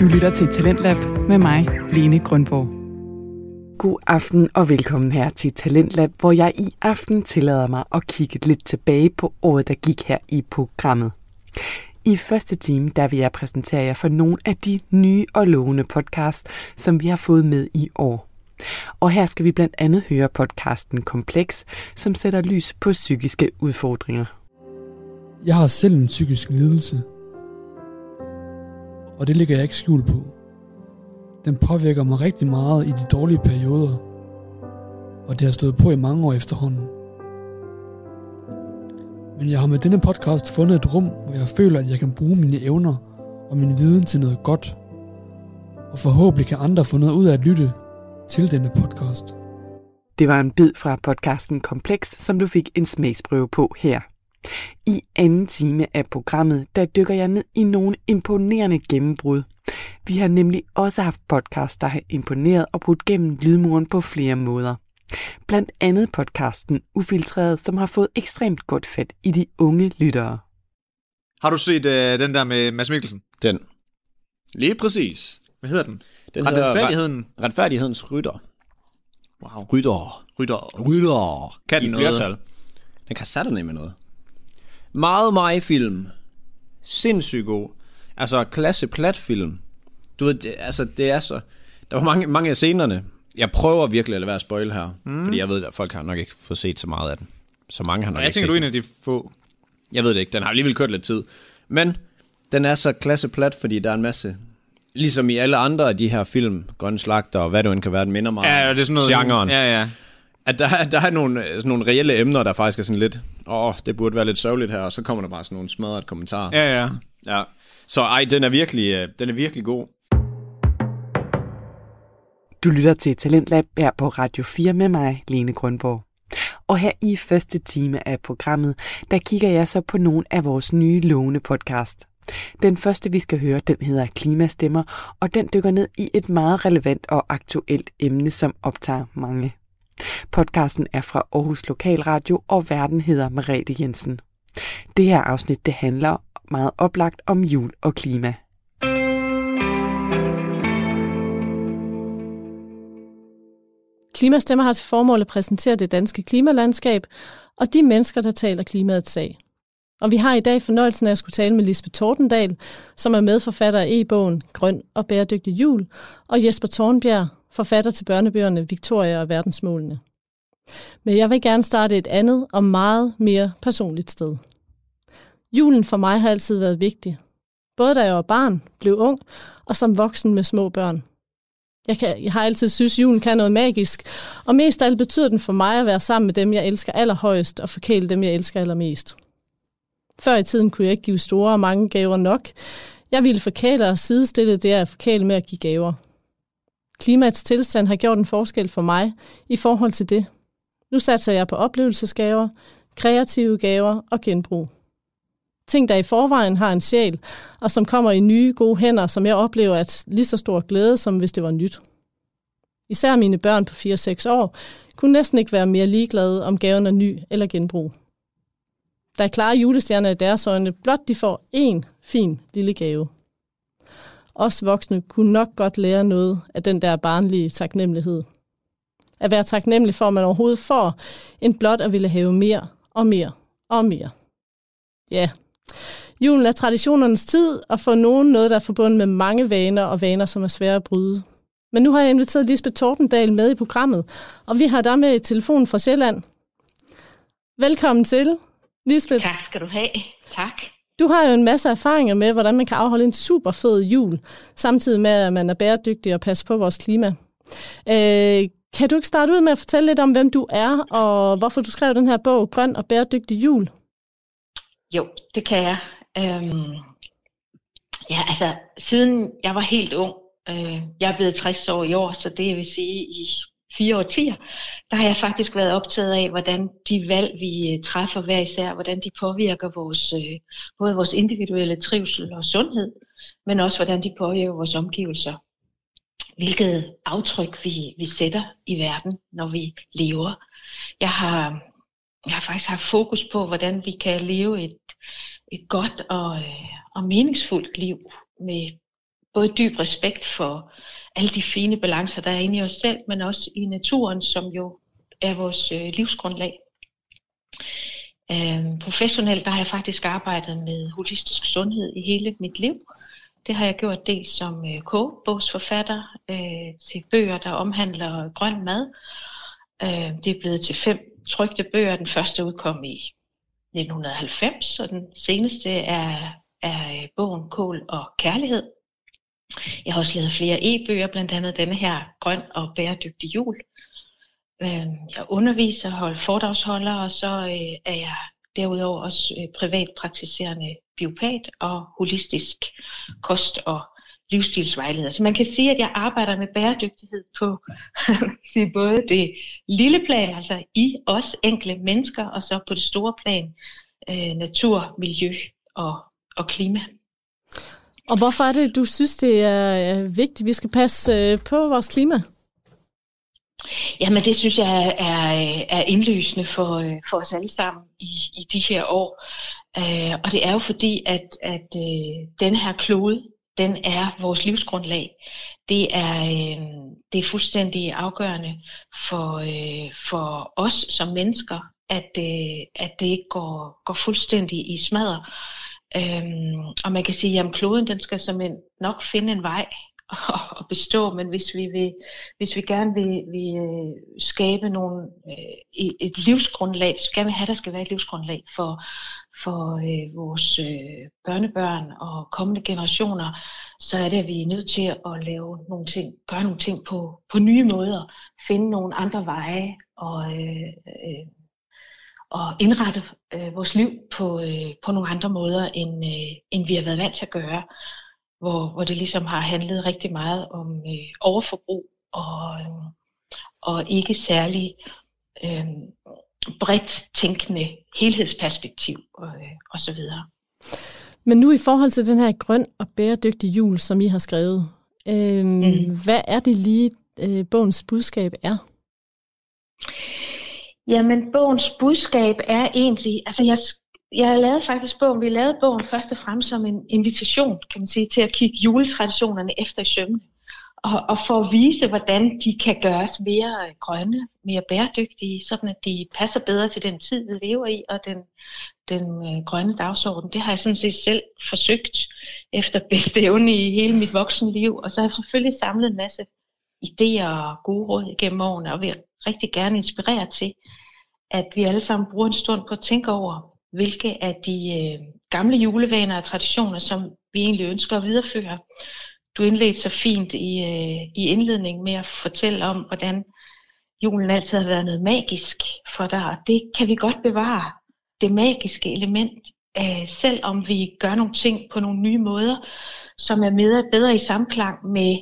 Du lytter til Talentlab med mig, Lene Grundborg. God aften og velkommen her til Talentlab, hvor jeg i aften tillader mig at kigge lidt tilbage på året, der gik her i programmet. I første time, der vil jeg præsentere jer for nogle af de nye og lovende podcasts, som vi har fået med i år. Og her skal vi blandt andet høre podcasten Kompleks, som sætter lys på psykiske udfordringer. Jeg har selv en psykisk lidelse, og det ligger jeg ikke skjul på. Den påvirker mig rigtig meget i de dårlige perioder, og det har stået på i mange år efterhånden. Men jeg har med denne podcast fundet et rum, hvor jeg føler, at jeg kan bruge mine evner og min viden til noget godt. Og forhåbentlig kan andre få noget ud af at lytte til denne podcast. Det var en bid fra podcasten Kompleks, som du fik en smagsprøve på her. I anden time af programmet, der dykker jeg ned i nogle imponerende gennembrud. Vi har nemlig også haft podcast, der har imponeret og brudt gennem lydmuren på flere måder. Blandt andet podcasten Ufiltreret, som har fået ekstremt godt fat i de unge lyttere. Har du set øh, den der med Mads Mikkelsen? Den. Lige præcis. Hvad hedder den? Den hedder Retfærdigheden. Re- Retfærdighedens rytter. Wow. Rytter. Rytter. Rytter. Kan den I noget? flertal. Den kan sætte med noget. Meget mig film. Sindssygt god. Altså, klasse plat film. Du ved, det, altså, det er så... Der var mange, mange af scenerne. Jeg prøver virkelig at lade være at spoil her. Mm. Fordi jeg ved, at folk har nok ikke fået set så meget af den. Så mange har nok jeg ikke tænker, set du er en af de få. Jeg ved det ikke. Den har alligevel kørt lidt tid. Men den er så klasse plat, fordi der er en masse... Ligesom i alle andre af de her film, Grønne Slagter og hvad det end kan være, den minder meget Ja, det er sådan noget... genren. Ja, ja. At der, der er nogle, sådan nogle reelle emner, der faktisk er sådan lidt, åh, det burde være lidt sørgeligt her, og så kommer der bare sådan nogle smadret kommentarer. Ja, ja. ja. Så ej, den er virkelig, øh, den er virkelig god. Du lytter til Talentlab her på Radio 4 med mig, Lene Grundborg. Og her i første time af programmet, der kigger jeg så på nogle af vores nye lovende podcast. Den første, vi skal høre, den hedder Klimastemmer, og den dykker ned i et meget relevant og aktuelt emne, som optager mange. Podcasten er fra Aarhus Lokalradio, og verden hedder Merete Jensen. Det her afsnit, det handler meget oplagt om jul og klima. Klimastemmer har til formål at præsentere det danske klimalandskab og de mennesker, der taler klimaets sag. Og vi har i dag fornøjelsen af at skulle tale med Lisbeth Tordendal, som er medforfatter af e-bogen Grøn og bæredygtig jul, og Jesper Tornbjerg, forfatter til børnebøgerne Victoria og verdensmålene. Men jeg vil gerne starte et andet og meget mere personligt sted. Julen for mig har altid været vigtig. Både da jeg var barn, blev ung og som voksen med små børn. Jeg, kan, jeg har altid synes, at julen kan noget magisk, og mest af alt betyder den for mig at være sammen med dem, jeg elsker allerhøjest, og forkæle dem, jeg elsker allermest. Før i tiden kunne jeg ikke give store og mange gaver nok. Jeg ville forkæle og sidestille det at forkæle med at give gaver. Klimaets tilstand har gjort en forskel for mig i forhold til det. Nu satser jeg på oplevelsesgaver, kreative gaver og genbrug. Ting, der i forvejen har en sjæl, og som kommer i nye, gode hænder, som jeg oplever at lige så stor glæde, som hvis det var nyt. Især mine børn på 4-6 år kunne næsten ikke være mere ligeglade, om gaven er ny eller genbrug. Der er klare julestjerner i deres øjne, blot de får én fin lille gave. Os voksne kunne nok godt lære noget af den der barnlige taknemmelighed. At være taknemmelig for, at man overhovedet får, en blot at ville have mere og mere og mere. Ja, julen er traditionernes tid, og for nogen noget, der er forbundet med mange vaner og vaner, som er svære at bryde. Men nu har jeg inviteret Lisbeth Tortendal med i programmet, og vi har dig med i telefonen fra Sjælland. Velkommen til, Lisbeth. Tak skal du have. Tak. Du har jo en masse erfaringer med, hvordan man kan afholde en super fed jul, samtidig med, at man er bæredygtig og passer på vores klima. Øh, kan du ikke starte ud med at fortælle lidt om, hvem du er, og hvorfor du skrev den her bog, Grøn og bæredygtig jul? Jo, det kan jeg. Øhm, ja, altså, siden jeg var helt ung, øh, jeg er blevet 60 år i år, så det vil sige i fire årtier, der har jeg faktisk været optaget af, hvordan de valg, vi øh, træffer hver især, hvordan de påvirker vores, øh, både vores individuelle trivsel og sundhed, men også hvordan de påvirker vores omgivelser. Hvilket aftryk vi, vi sætter i verden, når vi lever. Jeg har, jeg har faktisk haft fokus på, hvordan vi kan leve et, et godt og, øh, og meningsfuldt liv med både dyb respekt for alle de fine balancer, der er inde i os selv, men også i naturen, som jo er vores øh, livsgrundlag. Øhm, professionelt der har jeg faktisk arbejdet med holistisk sundhed i hele mit liv. Det har jeg gjort dels som øh, kogebogsforfatter øh, til bøger, der omhandler grøn mad. Øh, det er blevet til fem trygte bøger. Den første udkom i 1990, og den seneste er, er øh, bogen Kål og Kærlighed. Jeg har også lavet flere e-bøger, blandt andet denne her, Grøn og Bæredygtig Jul. Øhm, jeg underviser, holder foredragsholder, og så øh, er jeg derudover også privat privatpraktiserende biopat og holistisk kost- og livsstilsvejleder. Så man kan sige, at jeg arbejder med bæredygtighed på sige, både det lille plan, altså i os enkelte mennesker, og så på det store plan, øh, natur, miljø og, og klima. Og hvorfor er det, du synes, det er vigtigt, at vi skal passe øh, på vores klima? Jamen det synes jeg er, er indlysende for, øh, for os alle sammen i, i de her år. Uh, og det er jo fordi, at, at den her klode, den er vores livsgrundlag. Det er, uh, det er fuldstændig afgørende for, for os som mennesker, at, at det ikke går, går fuldstændig i smadre. Øhm, og man kan sige, at kloden den skal som en, nok finde en vej og bestå, men hvis vi, vil, hvis vi gerne vil, vil øh, skabe nogle, øh, et livsgrundlag, hvis vi gerne vil have, at der skal være et livsgrundlag for, for øh, vores øh, børnebørn og kommende generationer, så er det, at vi er nødt til at lave nogle ting, gøre nogle ting på, på nye måder, finde nogle andre veje og, øh, øh, og indrette øh, vores liv på, øh, på nogle andre måder, end, øh, end vi har været vant til at gøre hvor, hvor det ligesom har handlet rigtig meget om øh, overforbrug og, øh, og ikke særlig øh, bredt tænkende helhedsperspektiv og, øh, og så videre. Men nu i forhold til den her grøn og bæredygtig jul, som I har skrevet, øh, mm. hvad er det lige, øh, bogens budskab er? Jamen, bogens budskab er egentlig, altså jeg jeg lavede faktisk bogen, vi lavede bogen først og fremmest som en invitation, kan man sige, til at kigge juletraditionerne efter i sømmene. Og, og for at vise, hvordan de kan gøres mere grønne, mere bæredygtige, sådan at de passer bedre til den tid, vi lever i, og den, den øh, grønne dagsorden. Det har jeg sådan set selv forsøgt efter bedste evne i hele mit voksenliv, og så har jeg selvfølgelig samlet en masse idéer og gode råd igennem årene, og vil rigtig gerne inspirere til, at vi alle sammen bruger en stund på at tænke over, hvilke af de øh, gamle julevaner og traditioner, som vi egentlig ønsker at videreføre. Du indledte så fint i, øh, i indledningen med at fortælle om, hvordan julen altid har været noget magisk for dig, og det kan vi godt bevare, det magiske element, øh, selvom vi gør nogle ting på nogle nye måder, som er mere, bedre i samklang med,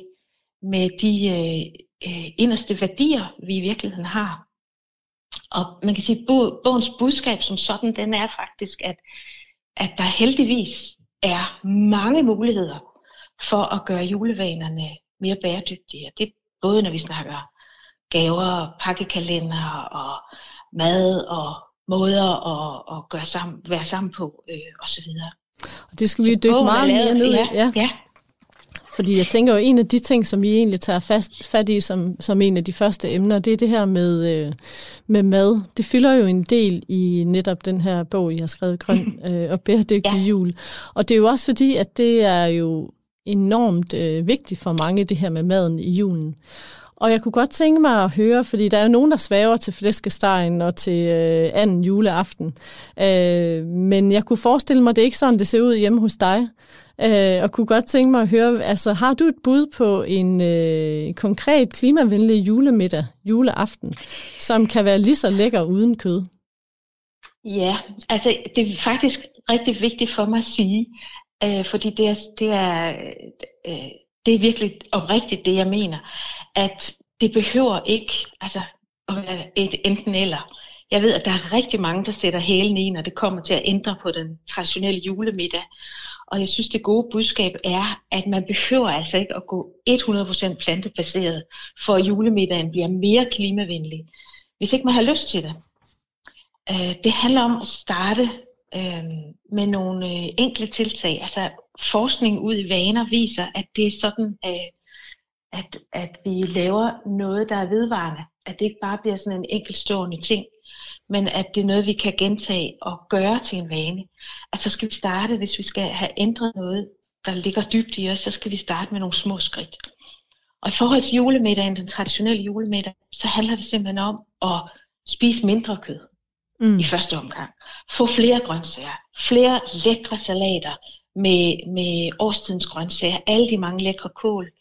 med de øh, øh, inderste værdier, vi i virkeligheden har. Og man kan sige, at bogens budskab som sådan, den er faktisk, at, at der heldigvis er mange muligheder for at gøre julevanerne mere bæredygtige. Det er både når vi snakker gaver, pakkekalender og mad og måder at, at gøre sammen, være sammen på øh, osv. Og det skal vi dykke meget mere ned i. Ja, ja. Fordi jeg tænker jo, en af de ting, som vi egentlig tager fast, fat i som, som en af de første emner, det er det her med, øh, med mad. Det fylder jo en del i netop den her bog, jeg har skrevet, Grøn øh, og bæredygtig ja. jul. Og det er jo også fordi, at det er jo enormt øh, vigtigt for mange, det her med maden i julen. Og jeg kunne godt tænke mig at høre, fordi der er jo nogen, der svæver til flæskestegen og til øh, anden juleaften. Øh, men jeg kunne forestille mig, at det er ikke sådan, det ser ud hjemme hos dig. Øh, og kunne godt tænke mig at høre, altså har du et bud på en øh, konkret klimavenlig julemiddag, juleaften, som kan være lige så lækker uden kød? Ja, altså det er faktisk rigtig vigtigt for mig at sige, øh, fordi det er, det, er, øh, det er virkelig oprigtigt det, jeg mener, at det behøver ikke altså, at være et enten eller. Jeg ved, at der er rigtig mange, der sætter hælen i, når det kommer til at ændre på den traditionelle julemiddag. Og jeg synes, det gode budskab er, at man behøver altså ikke at gå 100% plantebaseret, for at julemiddagen bliver mere klimavenlig, hvis ikke man har lyst til det. Øh, det handler om at starte øh, med nogle øh, enkle tiltag. Altså forskning ud i vaner viser, at det er sådan, at, at vi laver noget, der er vedvarende. At det ikke bare bliver sådan en enkeltstående ting, men at det er noget, vi kan gentage og gøre til en vane. At så skal vi starte, hvis vi skal have ændret noget, der ligger dybt i os, så skal vi starte med nogle små skridt. Og i forhold til julemiddagen, den traditionelle julemiddag, så handler det simpelthen om at spise mindre kød mm. i første omgang. Få flere grøntsager, flere lækre salater med, med årstidens grøntsager, alle de mange lækre kål,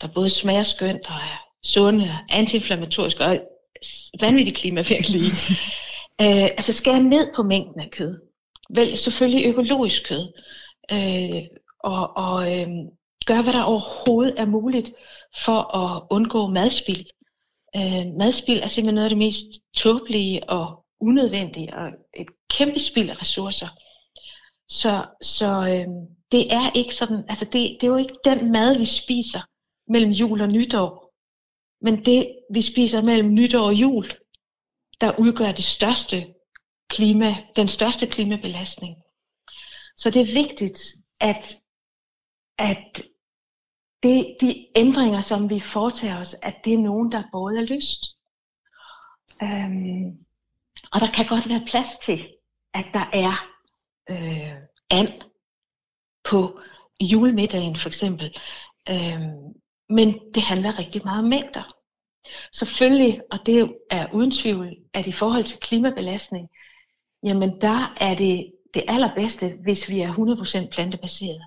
der både smager skønt og er sunde, antiinflammatoriske og vanvittigt klimavenlige. øh, altså skære ned på mængden af kød. Vælg selvfølgelig økologisk kød. Øh, og og øh, gør, hvad der overhovedet er muligt for at undgå madspild. Øh, madspild er simpelthen noget af det mest tåbelige og unødvendige, og et kæmpe spild af ressourcer. Så, så øh, det er ikke sådan, altså det, det er jo ikke den mad, vi spiser mellem jul og nytår, men det, vi spiser mellem nytår og jul, der udgør det største klima, den største klimabelastning. Så det er vigtigt, at, at det, de ændringer, som vi foretager os, at det er nogen, der både er lyst. Øhm, og der kan godt være plads til, at der er øh, and på julemiddagen for eksempel. Øhm, men det handler rigtig meget om mængder. Selvfølgelig, og det er uden tvivl, at i forhold til klimabelastning, jamen der er det det allerbedste, hvis vi er 100% plantebaseret.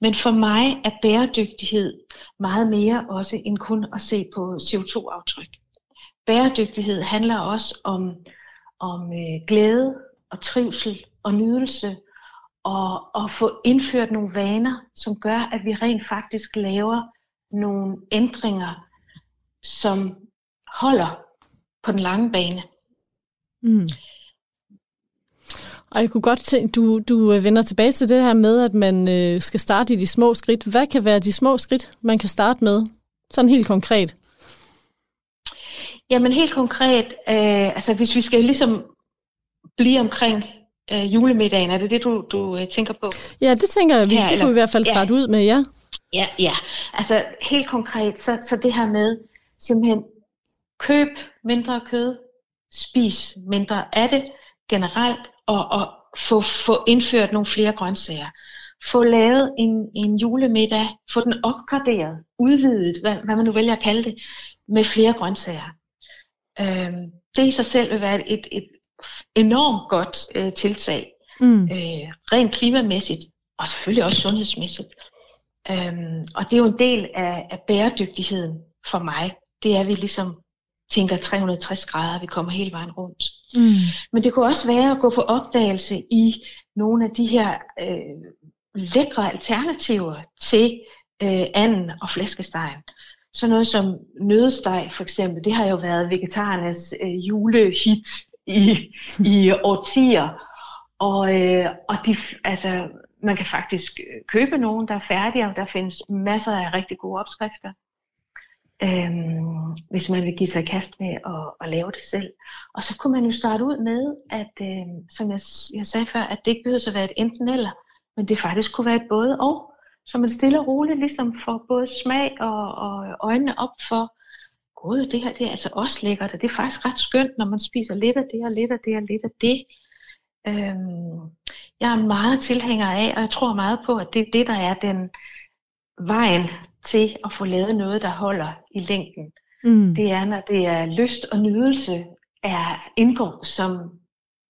Men for mig er bæredygtighed meget mere også end kun at se på CO2-aftryk. Bæredygtighed handler også om, om øh, glæde og trivsel og nydelse og, og få indført nogle vaner, som gør, at vi rent faktisk laver nogle ændringer, som holder på den lange bane. Mm. Og jeg kunne godt tænke, du, du øh, vender tilbage til det her med, at man øh, skal starte i de små skridt. Hvad kan være de små skridt, man kan starte med? Sådan helt konkret. Jamen helt konkret, øh, altså hvis vi skal ligesom blive omkring øh, julemiddagen, er det det, du, du øh, tænker på? Ja, det tænker jeg, vi, det kunne vi i hvert fald starte ja. ud med, ja. Ja, ja. Altså helt konkret, så, så det her med simpelthen køb mindre kød, spis mindre af det generelt, og, og få, få indført nogle flere grøntsager. Få lavet en, en julemiddag, få den opgraderet, udvidet, hvad, hvad man nu vælger at kalde det, med flere grøntsager. Øhm, det i sig selv vil være et, et enormt godt øh, tiltag, mm. øh, rent klimamæssigt, og selvfølgelig også sundhedsmæssigt. Øhm, og det er jo en del af, af bæredygtigheden for mig. Det er, at vi ligesom tænker 360 grader, vi kommer hele vejen rundt. Mm. Men det kunne også være at gå på opdagelse i nogle af de her øh, lækre alternativer til øh, anden og flæskestegen. Så noget som nødsteg for eksempel, det har jo været vegetarernes øh, julehit i, i årtier. Og, øh, og de, altså, man kan faktisk øh, købe nogen, der er færdige, og der findes masser af rigtig gode opskrifter. Øhm, hvis man vil give sig i kast med at, at lave det selv. Og så kunne man jo starte ud med, at øhm, som jeg, jeg sagde før, at det ikke behøver at være et enten eller, men det faktisk kunne være et både og. Så man stille og roligt ligesom får både smag og, og øjnene op for, gud, det her det er altså også lækkert, og det er faktisk ret skønt, når man spiser lidt af det og lidt af det og lidt af det. Øhm, jeg er meget tilhænger af, og jeg tror meget på, at det er det, der er den vejen til at få lavet noget, der holder i længden. Mm. Det er, når det er lyst og nydelse, er indgår som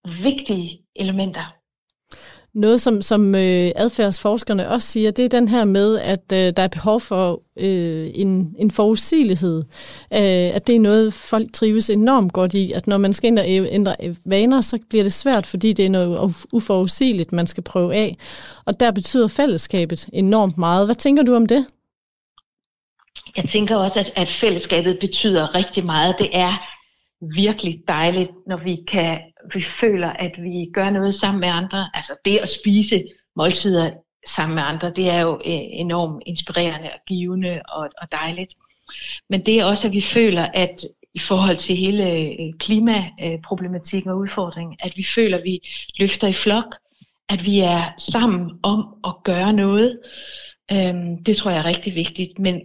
vigtige elementer. Noget, som, som øh, adfærdsforskerne også siger, det er den her med, at øh, der er behov for øh, en, en forudsigelighed. Øh, at det er noget, folk trives enormt godt i. At når man skal ændre, ændre vaner, så bliver det svært, fordi det er noget uforudsigeligt, man skal prøve af. Og der betyder fællesskabet enormt meget. Hvad tænker du om det? Jeg tænker også, at, at fællesskabet betyder rigtig meget. Det er virkelig dejligt, når vi kan, vi føler, at vi gør noget sammen med andre. Altså det at spise måltider sammen med andre, det er jo øh, enormt inspirerende og givende og, og dejligt. Men det er også, at vi føler, at i forhold til hele øh, klimaproblematikken og udfordringen, at vi føler, at vi løfter i flok, at vi er sammen om at gøre noget. Øhm, det tror jeg er rigtig vigtigt, men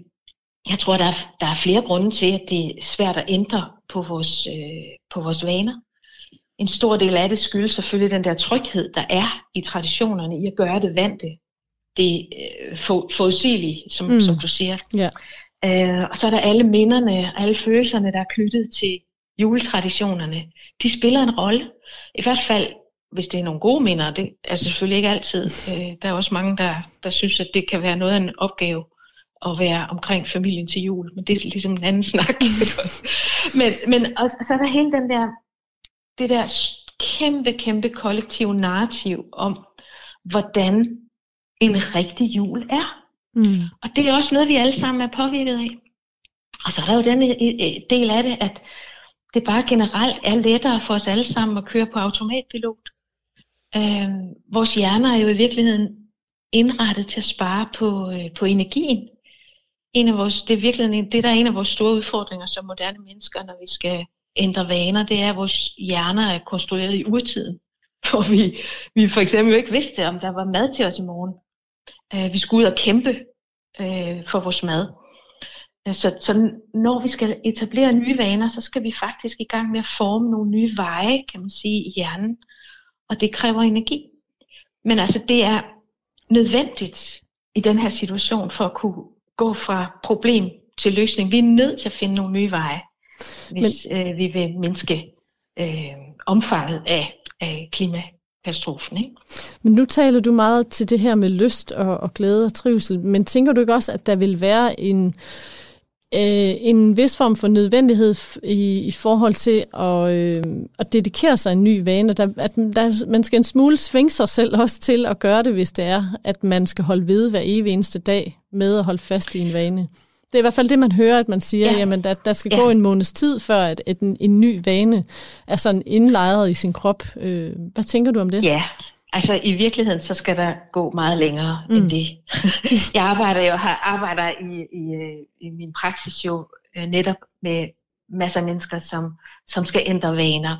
jeg tror, der er, der er flere grunde til, at det er svært at ændre på vores, øh, på vores vaner. En stor del af det skyldes selvfølgelig den der tryghed, der er i traditionerne i at gøre det vante. Det øh, for, forudsigelige, som, mm. som du siger. Ja. Øh, og så er der alle minderne, alle følelserne, der er knyttet til juletraditionerne. De spiller en rolle. I hvert fald, hvis det er nogle gode minder. Det er selvfølgelig ikke altid. Øh, der er også mange, der, der synes, at det kan være noget af en opgave at være omkring familien til jul. Men det er ligesom en anden snak. men, men og, så er der hele den der, det der kæmpe, kæmpe kollektive narrativ om, hvordan en rigtig jul er. Mm. Og det er også noget, vi alle sammen er påvirket af. Og så er der jo den del af det, at det bare generelt er lettere for os alle sammen at køre på automatpilot. Øh, vores hjerner er jo i virkeligheden indrettet til at spare på, øh, på energien. En af vores, det er virkelig det, der er en af vores store udfordringer som moderne mennesker, når vi skal ændre vaner, det er, at vores hjerner er konstrueret i urtiden. Hvor vi, vi for eksempel ikke vidste, om der var mad til os i morgen. Øh, vi skulle ud og kæmpe øh, for vores mad. Øh, så, så når vi skal etablere nye vaner, så skal vi faktisk i gang med at forme nogle nye veje, kan man sige, i hjernen. Og det kræver energi. Men altså, det er nødvendigt i den her situation for at kunne gå fra problem til løsning. Vi er nødt til at finde nogle nye veje, hvis Men... øh, vi vil mindske øh, omfanget af, af klima, katastrofen. Ikke? Men nu taler du meget til det her med lyst og, og glæde og trivsel, men tænker du ikke også, at der vil være en, øh, en vis form for nødvendighed i, i forhold til at, øh, at dedikere sig en ny vane? Der, at der, man skal en smule svinge sig selv også til at gøre det, hvis det er, at man skal holde ved hver evig eneste dag med at holde fast i en vane. Det er i hvert fald det, man hører, at man siger, ja. jamen, at der skal ja. gå en måneds tid, før at, at en, en ny vane er sådan indlejret i sin krop. Øh, hvad tænker du om det? Ja, altså i virkeligheden, så skal der gå meget længere mm. end det. jeg arbejder jo har arbejder i, i, øh, i min praksis jo øh, netop med masser af mennesker, som, som skal ændre vaner.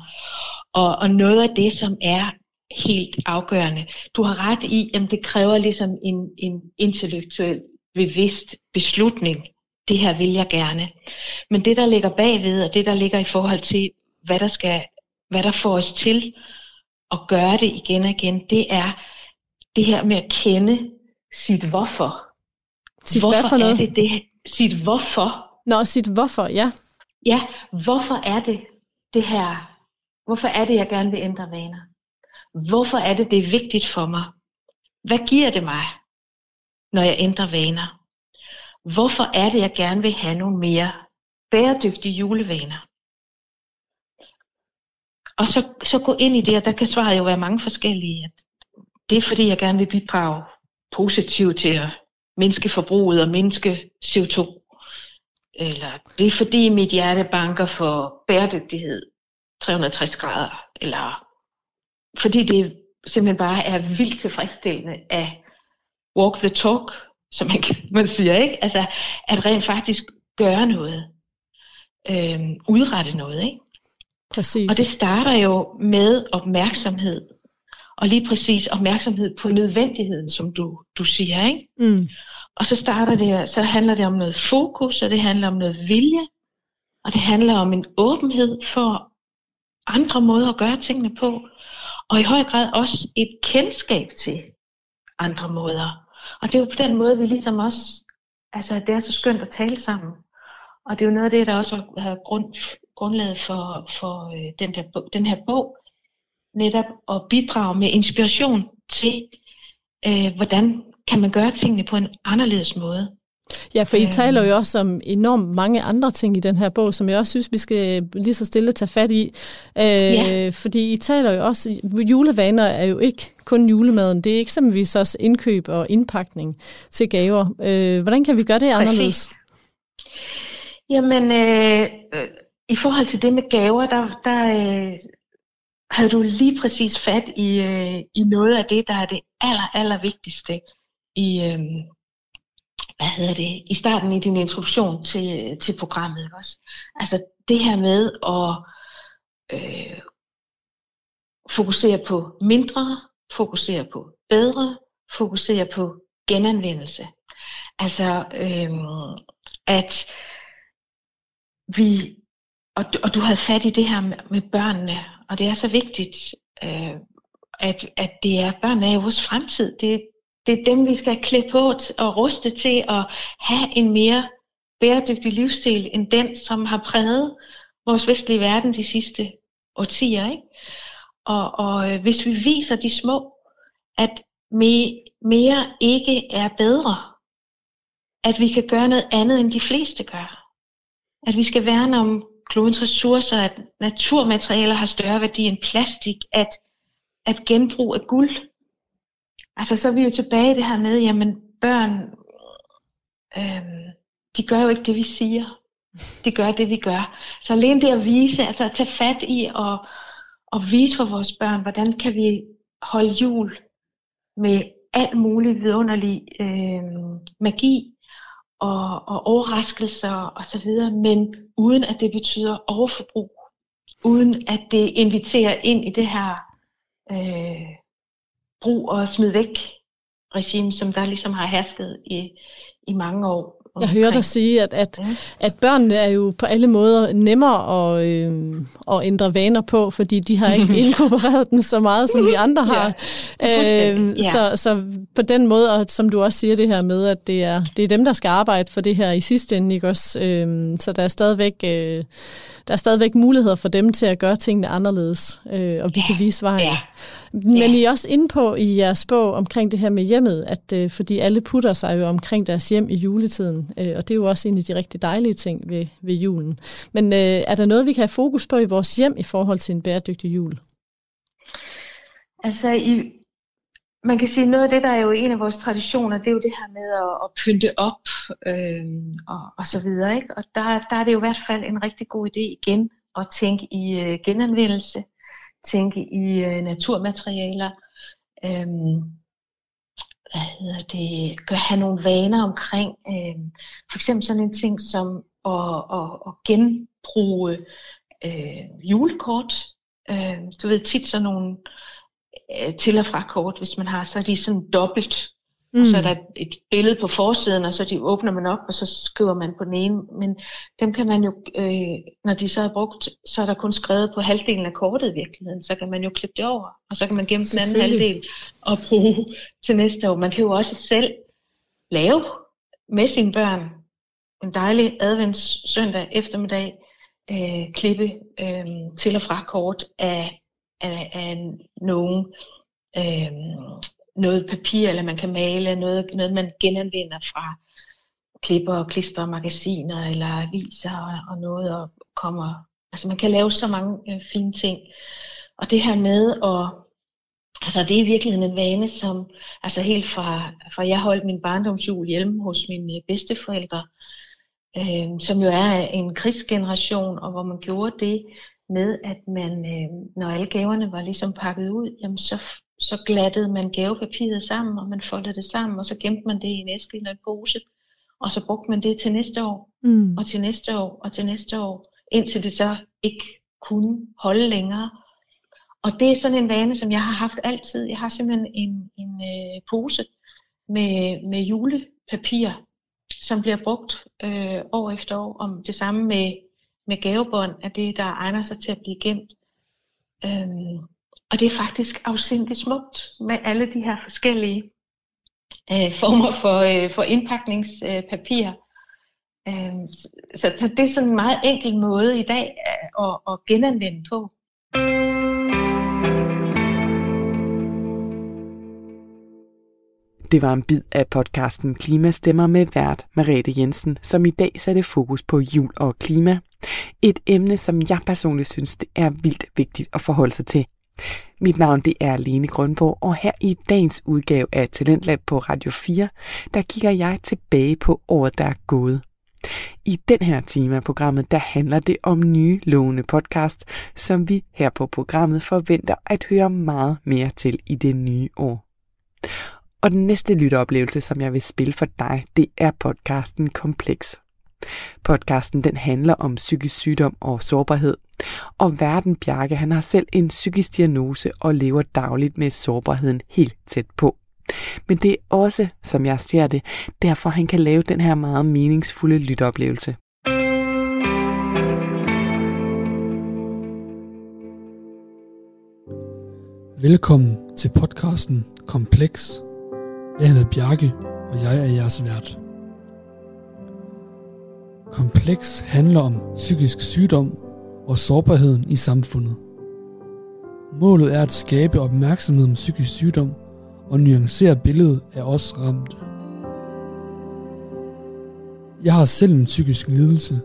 Og, og noget af det, som er helt afgørende, du har ret i, at det kræver ligesom en, en intellektuel bevidst beslutning det her vil jeg gerne. Men det, der ligger bagved, og det, der ligger i forhold til, hvad der, skal, hvad der får os til at gøre det igen og igen, det er det her med at kende sit hvorfor. Sit hvorfor hvad for noget? Er det, det sit hvorfor. Nå, sit hvorfor, ja. Ja, hvorfor er det det her? Hvorfor er det, jeg gerne vil ændre vaner? Hvorfor er det, det er vigtigt for mig? Hvad giver det mig, når jeg ændrer vaner? Hvorfor er det, jeg gerne vil have nogle mere bæredygtige julevaner? Og så, så gå ind i det, og der kan svaret jo være mange forskellige. Det er fordi, jeg gerne vil bidrage positivt til at mindske forbruget og mindske CO2. Eller det er fordi, mit hjerte banker for bæredygtighed 360 grader. Eller fordi det simpelthen bare er vildt tilfredsstillende at walk the talk som man, man siger, ikke? Altså, at rent faktisk gøre noget. Øh, udrette noget, ikke? Præcis. Og det starter jo med opmærksomhed. Og lige præcis opmærksomhed på nødvendigheden, som du, du siger, ikke? Mm. Og så starter det, så handler det om noget fokus, og det handler om noget vilje, og det handler om en åbenhed for andre måder at gøre tingene på, og i høj grad også et kendskab til andre måder og det er jo på den måde, vi ligesom også, altså det er så skønt at tale sammen. Og det er jo noget af det, der også har grund, grundlaget for, for øh, den, der, den her bog, netop at bidrage med inspiration til, øh, hvordan kan man gøre tingene på en anderledes måde. Ja, for I øh. taler jo også om enormt mange andre ting i den her bog, som jeg også synes, vi skal lige så stille tage fat i. Øh, ja. Fordi I taler jo også, julevaner er jo ikke kun julemaden, det er eksempelvis også indkøb og indpakning til gaver. Øh, hvordan kan vi gøre det anderledes? Præcis. Jamen, øh, øh, i forhold til det med gaver, der, der øh, havde du lige præcis fat i, øh, i noget af det, der er det aller, aller vigtigste i, øh, hvad hedder det, i starten i din introduktion til, til programmet. Ikke også? Altså det her med at øh, fokusere på mindre, fokusere på bedre, fokusere på genanvendelse. Altså øh, at vi, og, og du havde fat i det her med, med børnene, og det er så vigtigt, øh, at, at det er børnene er vores fremtid. Det, det er dem, vi skal klæde på og ruste til at have en mere bæredygtig livsstil, end den, som har præget vores vestlige verden de sidste årtier. Ikke? Og, og øh, hvis vi viser de små, at me, mere ikke er bedre, at vi kan gøre noget andet, end de fleste gør, at vi skal værne om klodens ressourcer, at naturmaterialer har større værdi end plastik, at, at genbrug er guld. Altså så er vi jo tilbage i det her med, jamen børn, øhm, de gør jo ikke det, vi siger. De gør det, vi gør. Så alene det at vise, altså at tage fat i og, og vise for vores børn, hvordan kan vi holde jul med alt muligt vidunderlig øh, magi og, og overraskelser og så videre, men uden at det betyder overforbrug, uden at det inviterer ind i det her øh, brug og smid væk regime, som der ligesom har hersket i, i mange år. Jeg hører dig sige, at, at, ja. at børnene er jo på alle måder nemmere at, øh, at ændre vaner på, fordi de har ikke inkorporeret den så meget, som vi andre har. Ja, øh, ja. så, så på den måde, og som du også siger det her med, at det er, det er dem, der skal arbejde for det her i sidste ende, ikke også? Øh, så der er stadigvæk... Øh, der er stadigvæk muligheder for dem til at gøre tingene anderledes, øh, og vi ja, kan vise vejen. Ja, Men ja. I er også inde på i jeres bog omkring det her med hjemmet, at øh, fordi alle putter sig jo omkring deres hjem i juletiden, øh, og det er jo også en af de rigtig dejlige ting ved, ved julen. Men øh, er der noget, vi kan have fokus på i vores hjem i forhold til en bæredygtig jul? Altså i, man kan sige, noget af det, der er jo en af vores traditioner, det er jo det her med at, at pynte op øh, og, og så videre. Ikke? Og der, der er det jo i hvert fald en rigtig god idé igen at tænke i øh, genanvendelse, tænke i øh, naturmaterialer, øh, hvad hedder det, gør, have nogle vaner omkring, øh, for eksempel sådan en ting som at, at, at genbruge øh, julekort. Øh, du ved tit sådan nogle øh, til og fra kort, hvis man har, så er de sådan dobbelt. Mm. Og så er mm. der et billede på forsiden, og så de åbner man op, og så skriver man på den ene. Men dem kan man jo, øh, når de så er brugt, så er der kun skrevet på halvdelen af kortet i virkeligheden. Så kan man jo klippe det over, og så kan man gemme den anden halvdel og bruge til næste år. Man kan jo også selv lave med sine børn en dejlig advents søndag eftermiddag, øh, klippe øh, til og fra kort af af, af nogen, øh, noget papir, eller man kan male, noget, noget man genanvender fra klipper og klister magasiner eller aviser og, og noget, og kommer, altså man kan lave så mange øh, fine ting. Og det her med at, altså det er i virkeligheden en vane, som, altså helt fra, fra jeg holdt min barndomsjul hjemme hos mine øh, bedsteforældre, øh, som jo er en krigsgeneration, og hvor man gjorde det med, at man, øh, når alle gaverne var ligesom pakket ud, jamen så, så glattede man gavepapiret sammen, og man foldede det sammen, og så gemte man det i en æske eller en pose, og så brugte man det til næste år, mm. og til næste år, og til næste år, indtil det så ikke kunne holde længere. Og det er sådan en vane, som jeg har haft altid. Jeg har simpelthen en, en øh, pose med, med julepapir, som bliver brugt øh, år efter år, om det samme med med gavebånd er det, der egner sig til at blive gemt. Øhm, og det er faktisk afsindigt smukt med alle de her forskellige øh, former for, øh, for indpakningspapir. Øh, så, så det er sådan en meget enkel måde i dag at, at, at genanvende på. Det var en bid af podcasten Klimastemmer med vært Marete Jensen, som i dag satte fokus på jul og klima. Et emne, som jeg personligt synes, det er vildt vigtigt at forholde sig til. Mit navn det er Lene Grønborg, og her i dagens udgave af Talentlab på Radio 4, der kigger jeg tilbage på året, der er gået. I den her time af programmet, der handler det om nye lovende podcast, som vi her på programmet forventer at høre meget mere til i det nye år. Og den næste lytteoplevelse, som jeg vil spille for dig, det er podcasten Kompleks. Podcasten den handler om psykisk sygdom og sårbarhed. Og Verden Bjarke, han har selv en psykisk diagnose og lever dagligt med sårbarheden helt tæt på. Men det er også, som jeg ser det, derfor han kan lave den her meget meningsfulde lytteoplevelse. Velkommen til podcasten Kompleks. Jeg hedder Bjarke, og jeg er jeres vært. Kompleks handler om psykisk sygdom og sårbarheden i samfundet. Målet er at skabe opmærksomhed om psykisk sygdom og nuancere billedet af os ramte. Jeg har selv en psykisk lidelse,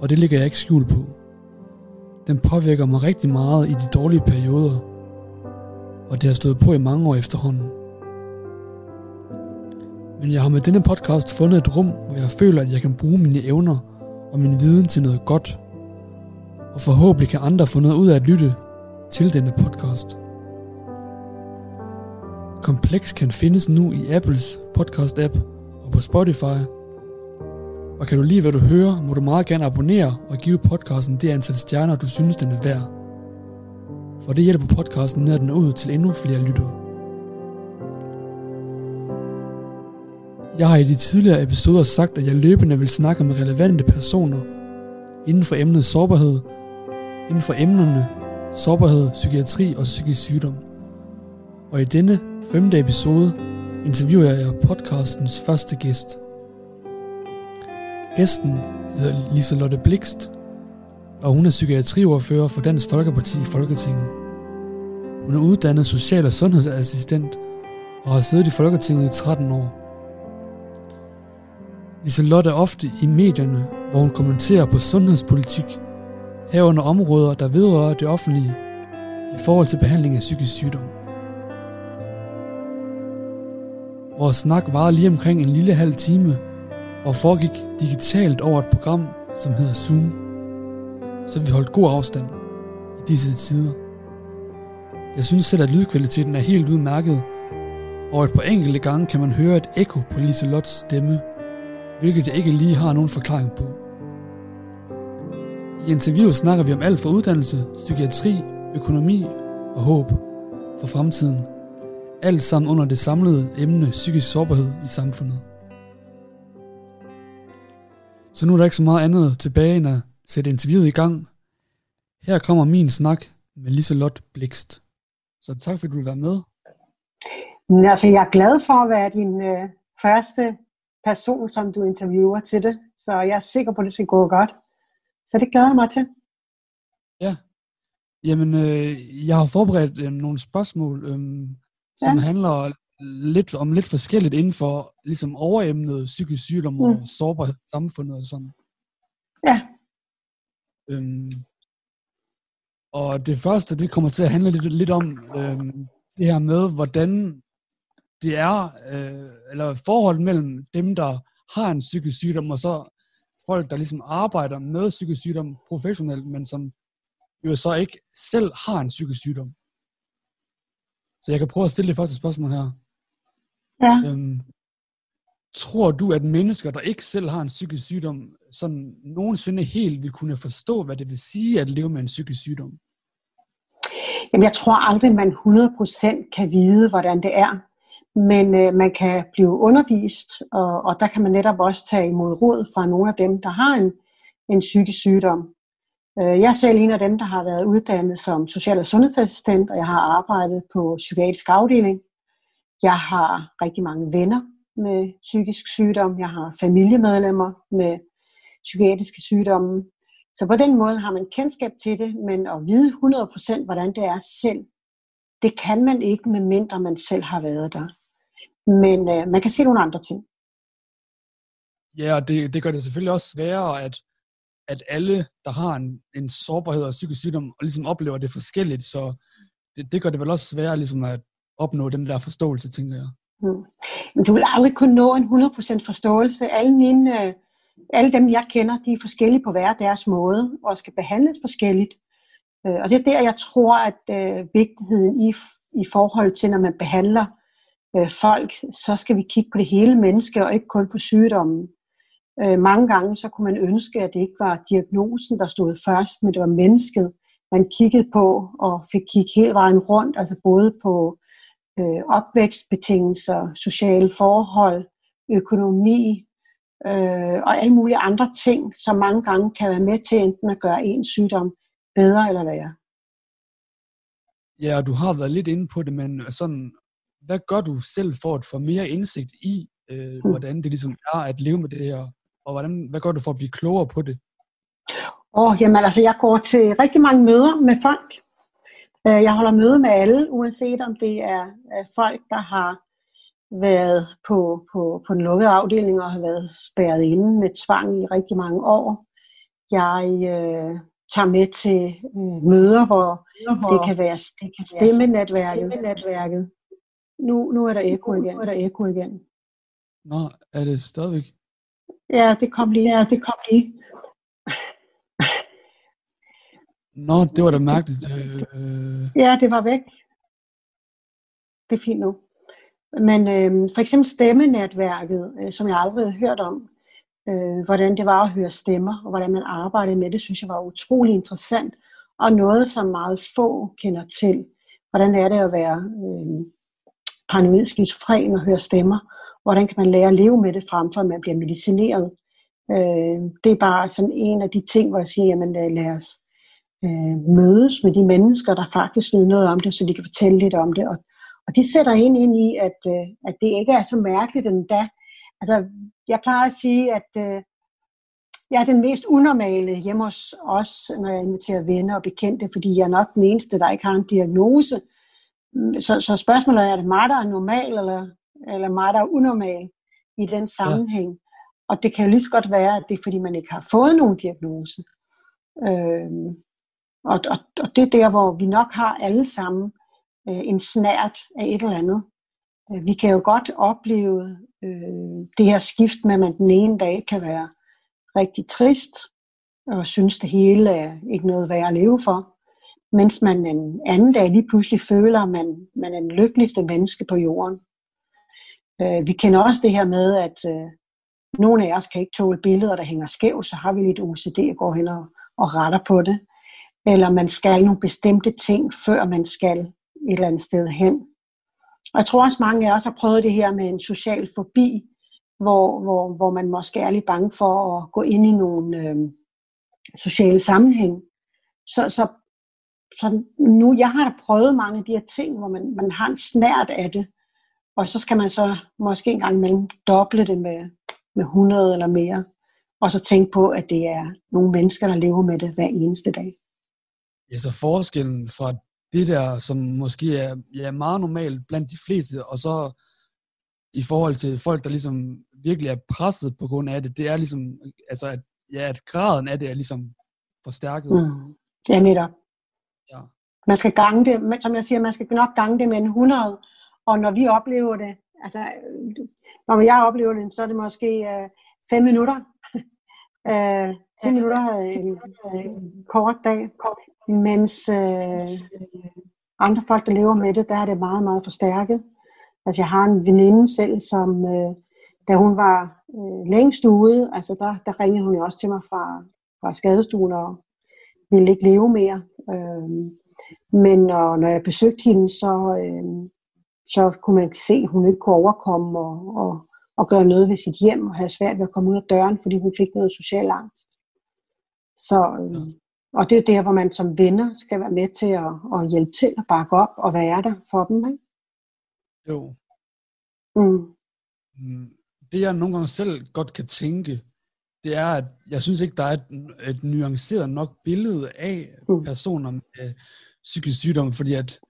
og det ligger jeg ikke skjul på. Den påvirker mig rigtig meget i de dårlige perioder, og det har stået på i mange år efterhånden. Men jeg har med denne podcast fundet et rum, hvor jeg føler, at jeg kan bruge mine evner og min viden til noget godt. Og forhåbentlig kan andre få noget ud af at lytte til denne podcast. Kompleks kan findes nu i Apples podcast-app og på Spotify. Og kan du lide, hvad du hører, må du meget gerne abonnere og give podcasten det antal stjerner, du synes, den er værd. For det hjælper podcasten med at den ud til endnu flere lyttere. Jeg har i de tidligere episoder sagt, at jeg løbende vil snakke med relevante personer inden for emnet sårbarhed, inden for emnerne sårbarhed, psykiatri og psykisk sygdom. Og i denne femte episode interviewer jeg podcastens første gæst. Gæsten hedder Liselotte Blikst, og hun er psykiatriordfører for Dansk Folkeparti i Folketinget. Hun er uddannet social- og sundhedsassistent og har siddet i Folketinget i 13 år. Liselotte er ofte i medierne, hvor hun kommenterer på sundhedspolitik, herunder områder, der vedrører det offentlige i forhold til behandling af psykisk sygdom. Vores snak varede lige omkring en lille halv time, og foregik digitalt over et program, som hedder Zoom, så vi holdt god afstand i disse tider. Jeg synes selv, at lydkvaliteten er helt udmærket, og et par enkelte gange kan man høre et ekko på Liselottes stemme, hvilket jeg ikke lige har nogen forklaring på. I interviewet snakker vi om alt fra uddannelse, psykiatri, økonomi og håb for fremtiden. Alt sammen under det samlede emne psykisk sårbarhed i samfundet. Så nu er der ikke så meget andet tilbage end at sætte interviewet i gang. Her kommer min snak med Liselot Blikst. Så tak fordi du vil være med. Men altså, jeg er glad for at være din øh, første person, som du interviewer til det. Så jeg er sikker på, at det skal gå godt. Så det glæder jeg mig til. Ja. Jamen, øh, jeg har forberedt øh, nogle spørgsmål, øh, som ja. handler lidt om lidt forskelligt inden for ligesom overemnet psykisk sygdom mm. og sårbarhed i samfundet og sådan. Ja. Øhm, og det første, det kommer til at handle lidt, lidt om øhm, det her med, hvordan det er, øh, eller forholdet mellem dem, der har en psykisk sygdom, og så folk, der ligesom arbejder med psykisk sygdom professionelt, men som jo så ikke selv har en psykisk sygdom. Så jeg kan prøve at stille det første spørgsmål her. Ja. Øhm, tror du, at mennesker, der ikke selv har en psykisk sygdom, sådan nogensinde helt vil kunne forstå, hvad det vil sige at leve med en psykisk sygdom? Jamen, jeg tror aldrig, man 100% kan vide, hvordan det er. Men øh, man kan blive undervist, og, og der kan man netop også tage imod råd fra nogle af dem, der har en, en psykisk sygdom. Øh, jeg er selv en af dem, der har været uddannet som social- og sundhedsassistent, og jeg har arbejdet på psykiatrisk afdeling. Jeg har rigtig mange venner med psykisk sygdom. Jeg har familiemedlemmer med psykiatriske sygdomme. Så på den måde har man kendskab til det, men at vide 100% hvordan det er selv, det kan man ikke, medmindre man selv har været der. Men øh, man kan se nogle andre ting. Ja, og det, det gør det selvfølgelig også sværere, at, at alle, der har en, en sårbarhed og psykisk sygdom, ligesom oplever det forskelligt, så det, det gør det vel også sværere ligesom at opnå den der forståelse, tænker jeg. Mm. Du vil aldrig kunne nå en 100% forståelse. Alle, mine, øh, alle dem, jeg kender, de er forskellige på hver deres måde, og skal behandles forskelligt. Øh, og det er der, jeg tror, at øh, vigtigheden i i forhold til, når man behandler øh, folk, så skal vi kigge på det hele menneske, og ikke kun på sygdommen. Øh, mange gange så kunne man ønske, at det ikke var diagnosen, der stod først, men det var mennesket, man kiggede på og fik kigge hele vejen rundt, altså både på øh, opvækstbetingelser, sociale forhold, økonomi øh, og alle mulige andre ting, som mange gange kan være med til enten at gøre en sygdom bedre eller værre. Ja, og du har været lidt inde på det, men sådan, hvad gør du selv for at få mere indsigt i, øh, mm. hvordan det ligesom er at leve med det her, og hvordan, hvad gør du for at blive klogere på det? Åh, oh, jamen altså, jeg går til rigtig mange møder med folk. Øh, jeg holder møde med alle, uanset om det er folk, der har været på, på, på den lukkede afdeling og har været spærret inde med tvang i rigtig mange år. Jeg øh, tager med til øh, møder, hvor, hvor det kan være det kan stemmenetværket. stemmenetværket. Nu, nu er der ekko igen. Nu er der ekko igen. Nå, er det stadigvæk? Ja, det kom lige. Ja, det kom lige. Nå, det var da mærkeligt. Øh, øh... Ja, det var væk. Det er fint nu. Men øh, for eksempel stemmenetværket, øh, som jeg aldrig havde hørt om, øh, hvordan det var at høre stemmer, og hvordan man arbejdede med det, synes jeg var utrolig interessant, og noget, som meget få kender til. Hvordan er det at være øh, paranoid skizofren og høre stemmer? Hvordan kan man lære at leve med det, frem for at man bliver medicineret? Øh, det er bare sådan en af de ting, hvor jeg siger, jamen øh, lad os øh, mødes med de mennesker, der faktisk ved noget om det, så de kan fortælle lidt om det. Og, og de sætter ind, ind i, at, øh, at det ikke er så mærkeligt endda. Altså, jeg plejer at sige, at øh, jeg er den mest unormale hjemme hos os, når jeg inviterer venner og bekendte, fordi jeg er nok den eneste, der ikke har en diagnose. Så, så spørgsmålet er, er det mig, der er normal, eller, eller mig, der er unormal i den sammenhæng? Ja. Og det kan jo lige så godt være, at det er, fordi man ikke har fået nogen diagnose. Øh, og, og, og det er der, hvor vi nok har alle sammen øh, en snært af et eller andet. Øh, vi kan jo godt opleve øh, det her skift med, at man den ene dag kan være rigtig trist, og synes det hele er ikke noget værd at leve for, mens man en anden dag lige pludselig føler, at man, man er den lykkeligste menneske på jorden. Øh, vi kender også det her med, at øh, nogle af os kan ikke tåle billeder, der hænger skævt, så har vi lidt OCD og går hen og, og retter på det eller man skal nogle bestemte ting, før man skal et eller andet sted hen. Og jeg tror også, mange af os har prøvet det her med en social fobi, hvor, hvor, hvor man måske er lidt bange for at gå ind i nogle øh, sociale sammenhæng. Så, så, så nu, jeg har da prøvet mange af de her ting, hvor man, man har en snært af det, og så skal man så måske en gang imellem doble det med, med 100 eller mere, og så tænke på, at det er nogle mennesker, der lever med det hver eneste dag. Ja, så forskellen fra det der, som måske er ja, meget normalt blandt de fleste, og så i forhold til folk, der ligesom virkelig er presset på grund af det, det er ligesom, altså at, ja, at graden af det er ligesom forstærket. Mm. Ja, netop. Ja. Man skal gange det, som jeg siger, man skal nok gange det med en 100, og når vi oplever det, altså når jeg oplever det, så er det måske 5 uh, minutter. uh, 10 minutter en, en kort dag. Mens øh, andre folk, der lever med det, der er det meget, meget forstærket. Altså jeg har en veninde selv, som øh, da hun var øh, længst ude, altså der, der ringede hun jo også til mig fra, fra skadestuen og ville ikke leve mere. Øh, men når, når jeg besøgte hende, så, øh, så kunne man se, at hun ikke kunne overkomme og, og, og gøre noget ved sit hjem og have svært ved at komme ud af døren, fordi hun fik noget social angst. Så, øh, og det er der, hvor man som venner skal være med til at, at hjælpe til at bakke op og være der for dem. Ikke? Jo. Mm. mm. Det jeg nogle gange selv godt kan tænke, det er, at jeg synes ikke, der er et, et nuanceret nok billede af mm. personer med psykisk sygdom, fordi at,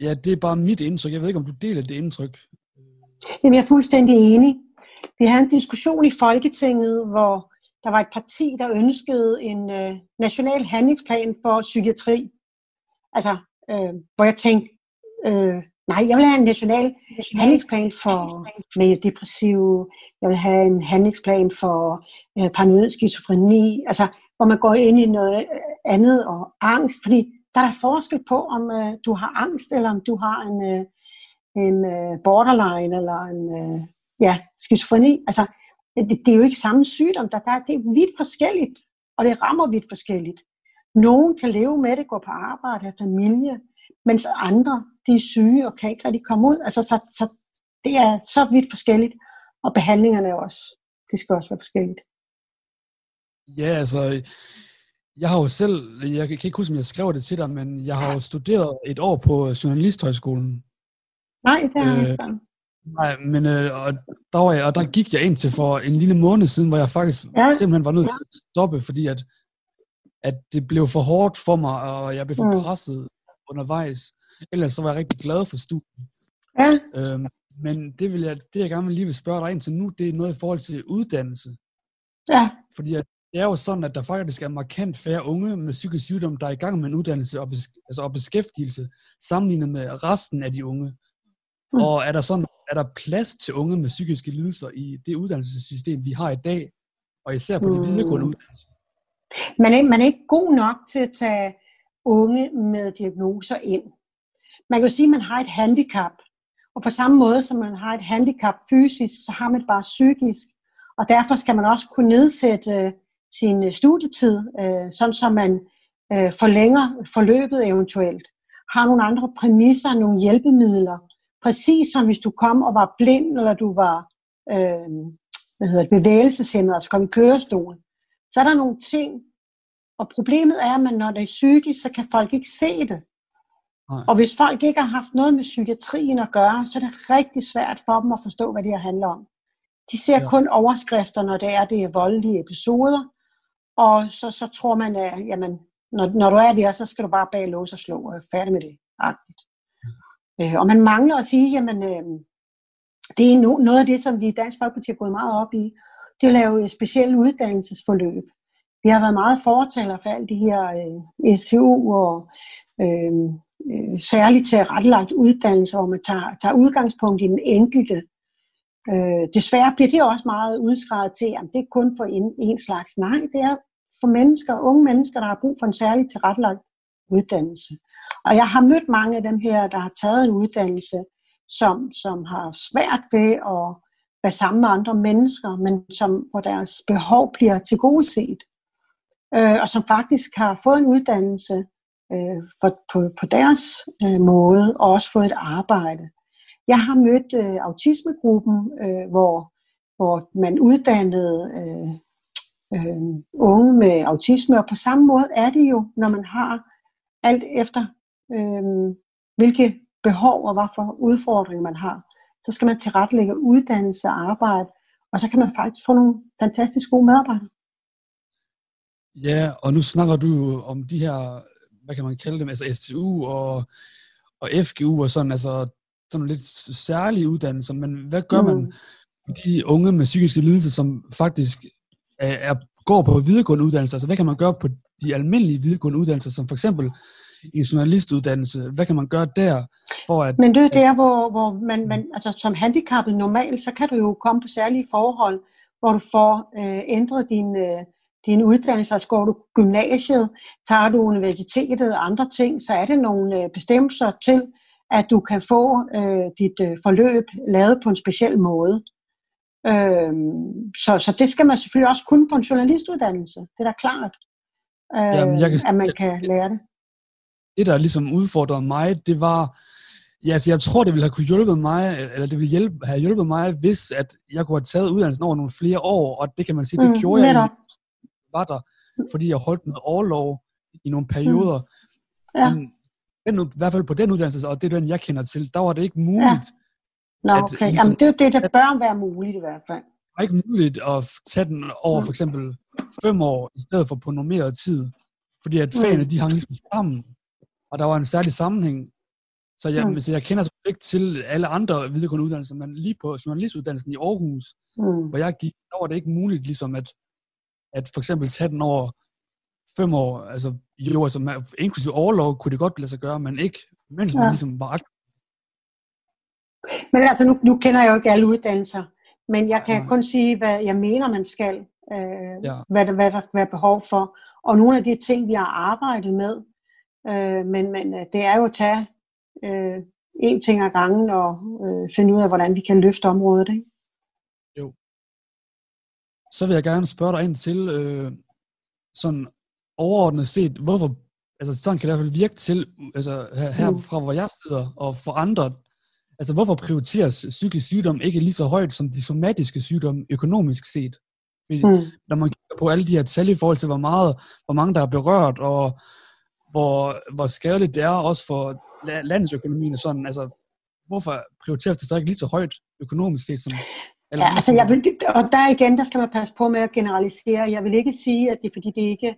ja, det er bare mit indtryk. Jeg ved ikke, om du deler det indtryk. Jamen, jeg er fuldstændig enig. Vi havde en diskussion i Folketinget, hvor der var et parti, der ønskede en øh, national handlingsplan for psykiatri. Altså, øh, hvor jeg tænkte, øh, nej, jeg vil have en national handlingsplan for depressive, jeg vil have en handlingsplan for øh, paranoid skizofreni, altså, hvor man går ind i noget øh, andet og angst, fordi der er der forskel på, om øh, du har angst, eller om du har en, øh, en øh, borderline, eller en øh, ja, skizofreni. Altså, det, det er jo ikke samme sygdom. Der, der, det er vidt forskelligt, og det rammer vidt forskelligt. Nogen kan leve med det, gå på arbejde, have familie, mens andre, de er syge og kan ikke rigtig komme ud. Altså, så, så det er så vidt forskelligt, og behandlingerne er også, det skal også være forskelligt. Ja, altså, jeg har jo selv, jeg kan ikke huske, om jeg skrev det til dig, men jeg har jo studeret et år på Journalisthøjskolen. Nej, det har jeg ikke Øh, Nej, men øh, og der, var jeg, og der gik jeg ind til for en lille måned siden, hvor jeg faktisk Ja. simpelthen var nødt til at stoppe, fordi at, at det blev for hårdt for mig, og jeg blev for Mm. presset undervejs. Ellers så var jeg rigtig glad for studiet. Ja, Øhm, men det, vil jeg, det, jeg gerne lige vil spørge dig ind til nu, det er noget i forhold til uddannelse. ja, Fordi at det er jo sådan, at der faktisk er markant færre unge med psykisk sygdom, der er i gang med en uddannelse og, bes, altså, og beskæftigelse, sammenlignet med resten af de unge. Mm. Og er der, sådan, er der plads til unge med psykiske lidelser i det uddannelsessystem, vi har i dag, og især på de Mm. videregående uddannelser? man er, man er ikke god nok til at tage unge med diagnoser ind. Man kan jo sige, at man har et handicap, og på samme måde som man har et handicap fysisk, så har man det bare psykisk. Og derfor skal man også kunne nedsætte øh, sin studietid, øh, sådan så man øh, forlænger forløbet eventuelt. Har nogle andre præmisser, nogle hjælpemidler. Præcis som hvis du kom og var blind, eller du var øh, hvad hedder det, bevægelseshæmmet, altså kom i kørestol. Så er der nogle ting, og problemet er, at man, når det er psykisk, så kan folk ikke se det. Nej. Og hvis folk ikke har haft noget med psykiatrien at gøre, så er det rigtig svært for dem at forstå, hvad det her handler om. De ser Ja. kun overskrifter, når det er, det er voldelige episoder, og så, så tror man, at jamen, når, når du er der, så skal du bare bag låse og slå, og færdig med det. Agtigt. Øh, og man mangler at sige, jamen, øh, det er no, noget af det, som vi i Dansk Folkeparti har gået meget op i, det er at lave specielle uddannelsesforløb. Vi har været meget fortaler for alle de her øh, STU og øh, øh, særligt til rettelagt uddannelse, hvor man tager, tager udgangspunkt i den enkelte. Øh, desværre bliver det også meget udskrevet til, at det er kun for en, en slags. Nej, det er for mennesker, unge mennesker, der har brug for en særligt tilrettelagt uddannelse. Og jeg har mødt mange af dem her, der har taget en uddannelse, som, som har svært ved at være sammen med andre mennesker, men som, hvor deres behov bliver tilgodeset. Øh, og som faktisk har fået en uddannelse øh, for, på, på deres øh, måde, og også fået et arbejde. Jeg har mødt øh, autismegruppen, øh, hvor, hvor man uddannede øh, øh, unge med autisme, og på samme måde er det jo, når man har alt efter, øh, hvilke behov og hvad for udfordringer man har, så skal man tilrettelægge uddannelse og arbejde, og så kan man faktisk få nogle fantastisk gode medarbejdere. Ja, og nu snakker du om de her, hvad kan man kalde dem, altså STU og, og FGU og sådan, altså sådan nogle lidt særlige uddannelser, men hvad gør man Mm. med de unge med psykiske lidelser, som faktisk er, er, går på videregående uddannelser? Altså hvad kan man gøre på de almindelige videregående uddannelser, som for eksempel en journalistuddannelse? Hvad kan man gøre der, for at... Men det er der, hvor, hvor man, man, altså som handicappet normalt, så kan du jo komme på særlige forhold, hvor du får øh, ændret din, øh, din uddannelse. Altså går du gymnasiet, tager du universitetet og andre ting, så er det nogle øh, bestemmelser til, at du kan få øh, dit øh, forløb lavet på en speciel måde. Øh, så, så det skal man selvfølgelig også kunne på en journalistuddannelse. Det er da klart, øh, Jamen, jeg kan- at man kan lære det. Det, der ligesom udfordrede mig, det var, ja, altså jeg tror, det ville have kunne hjælpe mig, eller det ville hjælpe, have hjulpet mig, hvis at jeg kunne have taget uddannelsen over nogle flere år, og det kan man sige, det Mm, gjorde jeg netop. egentlig, var der, fordi jeg holdt noget overlov i nogle perioder. Ja. Men den, i hvert fald på den uddannelse, og det er den, jeg kender til, der var det ikke muligt, Nå, at okay. ligesom- Jamen, det er jo det, der bør være muligt i hvert fald. det var ikke muligt at tage den over Mm. for eksempel fem år, i stedet for på normeret tid. Fordi at Mm. fagene, de hang ligesom sammen, og der var en særlig sammenhæng. Så jeg, Mm. så jeg kender selvfølgelig ikke til alle andre videregående uddannelser, men lige på journalistuddannelsen i Aarhus, Mm. hvor jeg gik, der var det ikke muligt ligesom at, at for eksempel tage den over fem år, altså jo, altså man, inklusive overlov kunne det godt lade sig gøre, men ikke, mens man Ja. ligesom var aktiv. Men altså, nu, nu kender jeg jo ikke alle uddannelser, men jeg kan Nej. kun sige, hvad jeg mener, man skal, øh, Ja. hvad, der, hvad der skal være behov for. Og nogle af de ting, vi har arbejdet med, Øh, men, men øh, det er jo at tage øh, en ting ad gangen og øh, finde ud af, hvordan vi kan løfte området. Ikke? Jo. Så vil jeg gerne spørge dig ind til, øh, sådan overordnet set, hvorfor, altså sådan kan det i hvert fald virke til, altså her, her Mm. fra hvor jeg sidder, og for andre, altså hvorfor prioriteres psykisk sygdom ikke lige så højt som de somatiske sygdomme økonomisk set? Fordi, Mm. når man kigger på alle de her tal i forhold til, hvor meget, hvor mange der er berørt, og hvor, hvor skadeligt det er også for la- landets økonomi og sådan, altså hvorfor prioriteres det så ikke lige så højt økonomisk set som alle Ja, altså jeg vil, og der igen, der skal man passe på med at generalisere. Jeg vil ikke sige, at det er fordi det ikke,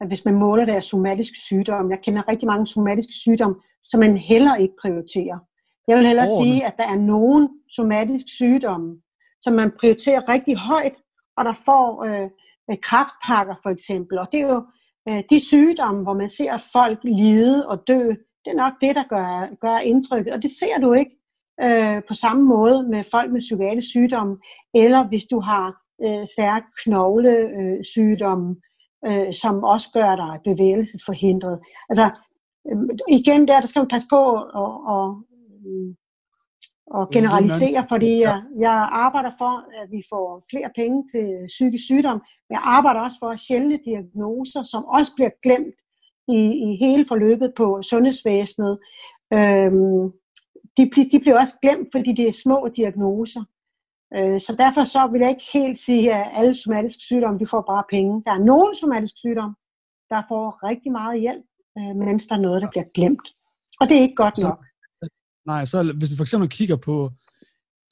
at hvis man måler det af somatisk sygdom. Jeg kender rigtig mange somatiske sygdomme, som man heller ikke prioriterer. Jeg vil hellere Overordnet. sige, at der er nogen somatiske sygdomme, som man prioriterer rigtig højt, og der får øh, øh, kraftpakker for eksempel. Og det er jo Øh, de sygdomme, hvor man ser folk lide og dø, det er nok det, der gør, gør indtrykket. Og det ser du ikke øh, på samme måde med folk med psykiatrisk sygdomme, eller hvis du har øh, stærk knoglesygdomme, øh, øh, som også gør dig bevægelsesforhindret. Altså, øh, igen der, der skal man passe på at, at, at er generalisere, fordi jeg, jeg arbejder for, at vi får flere penge til psykisk sygdom, men jeg arbejder også for sjældne diagnoser, som også bliver glemt i, i hele forløbet på sundhedsvæsenet. Øhm, de, de bliver også glemt, fordi det er små diagnoser. Øh, Så derfor så vil jeg ikke helt sige, at alle somatiske sygdomme de får bare penge. Der er nogle somatiske sygdomme, der får rigtig meget hjælp, øh, mens der er noget, der bliver glemt. Og det er ikke godt nok. Nej, så hvis vi for eksempel kigger på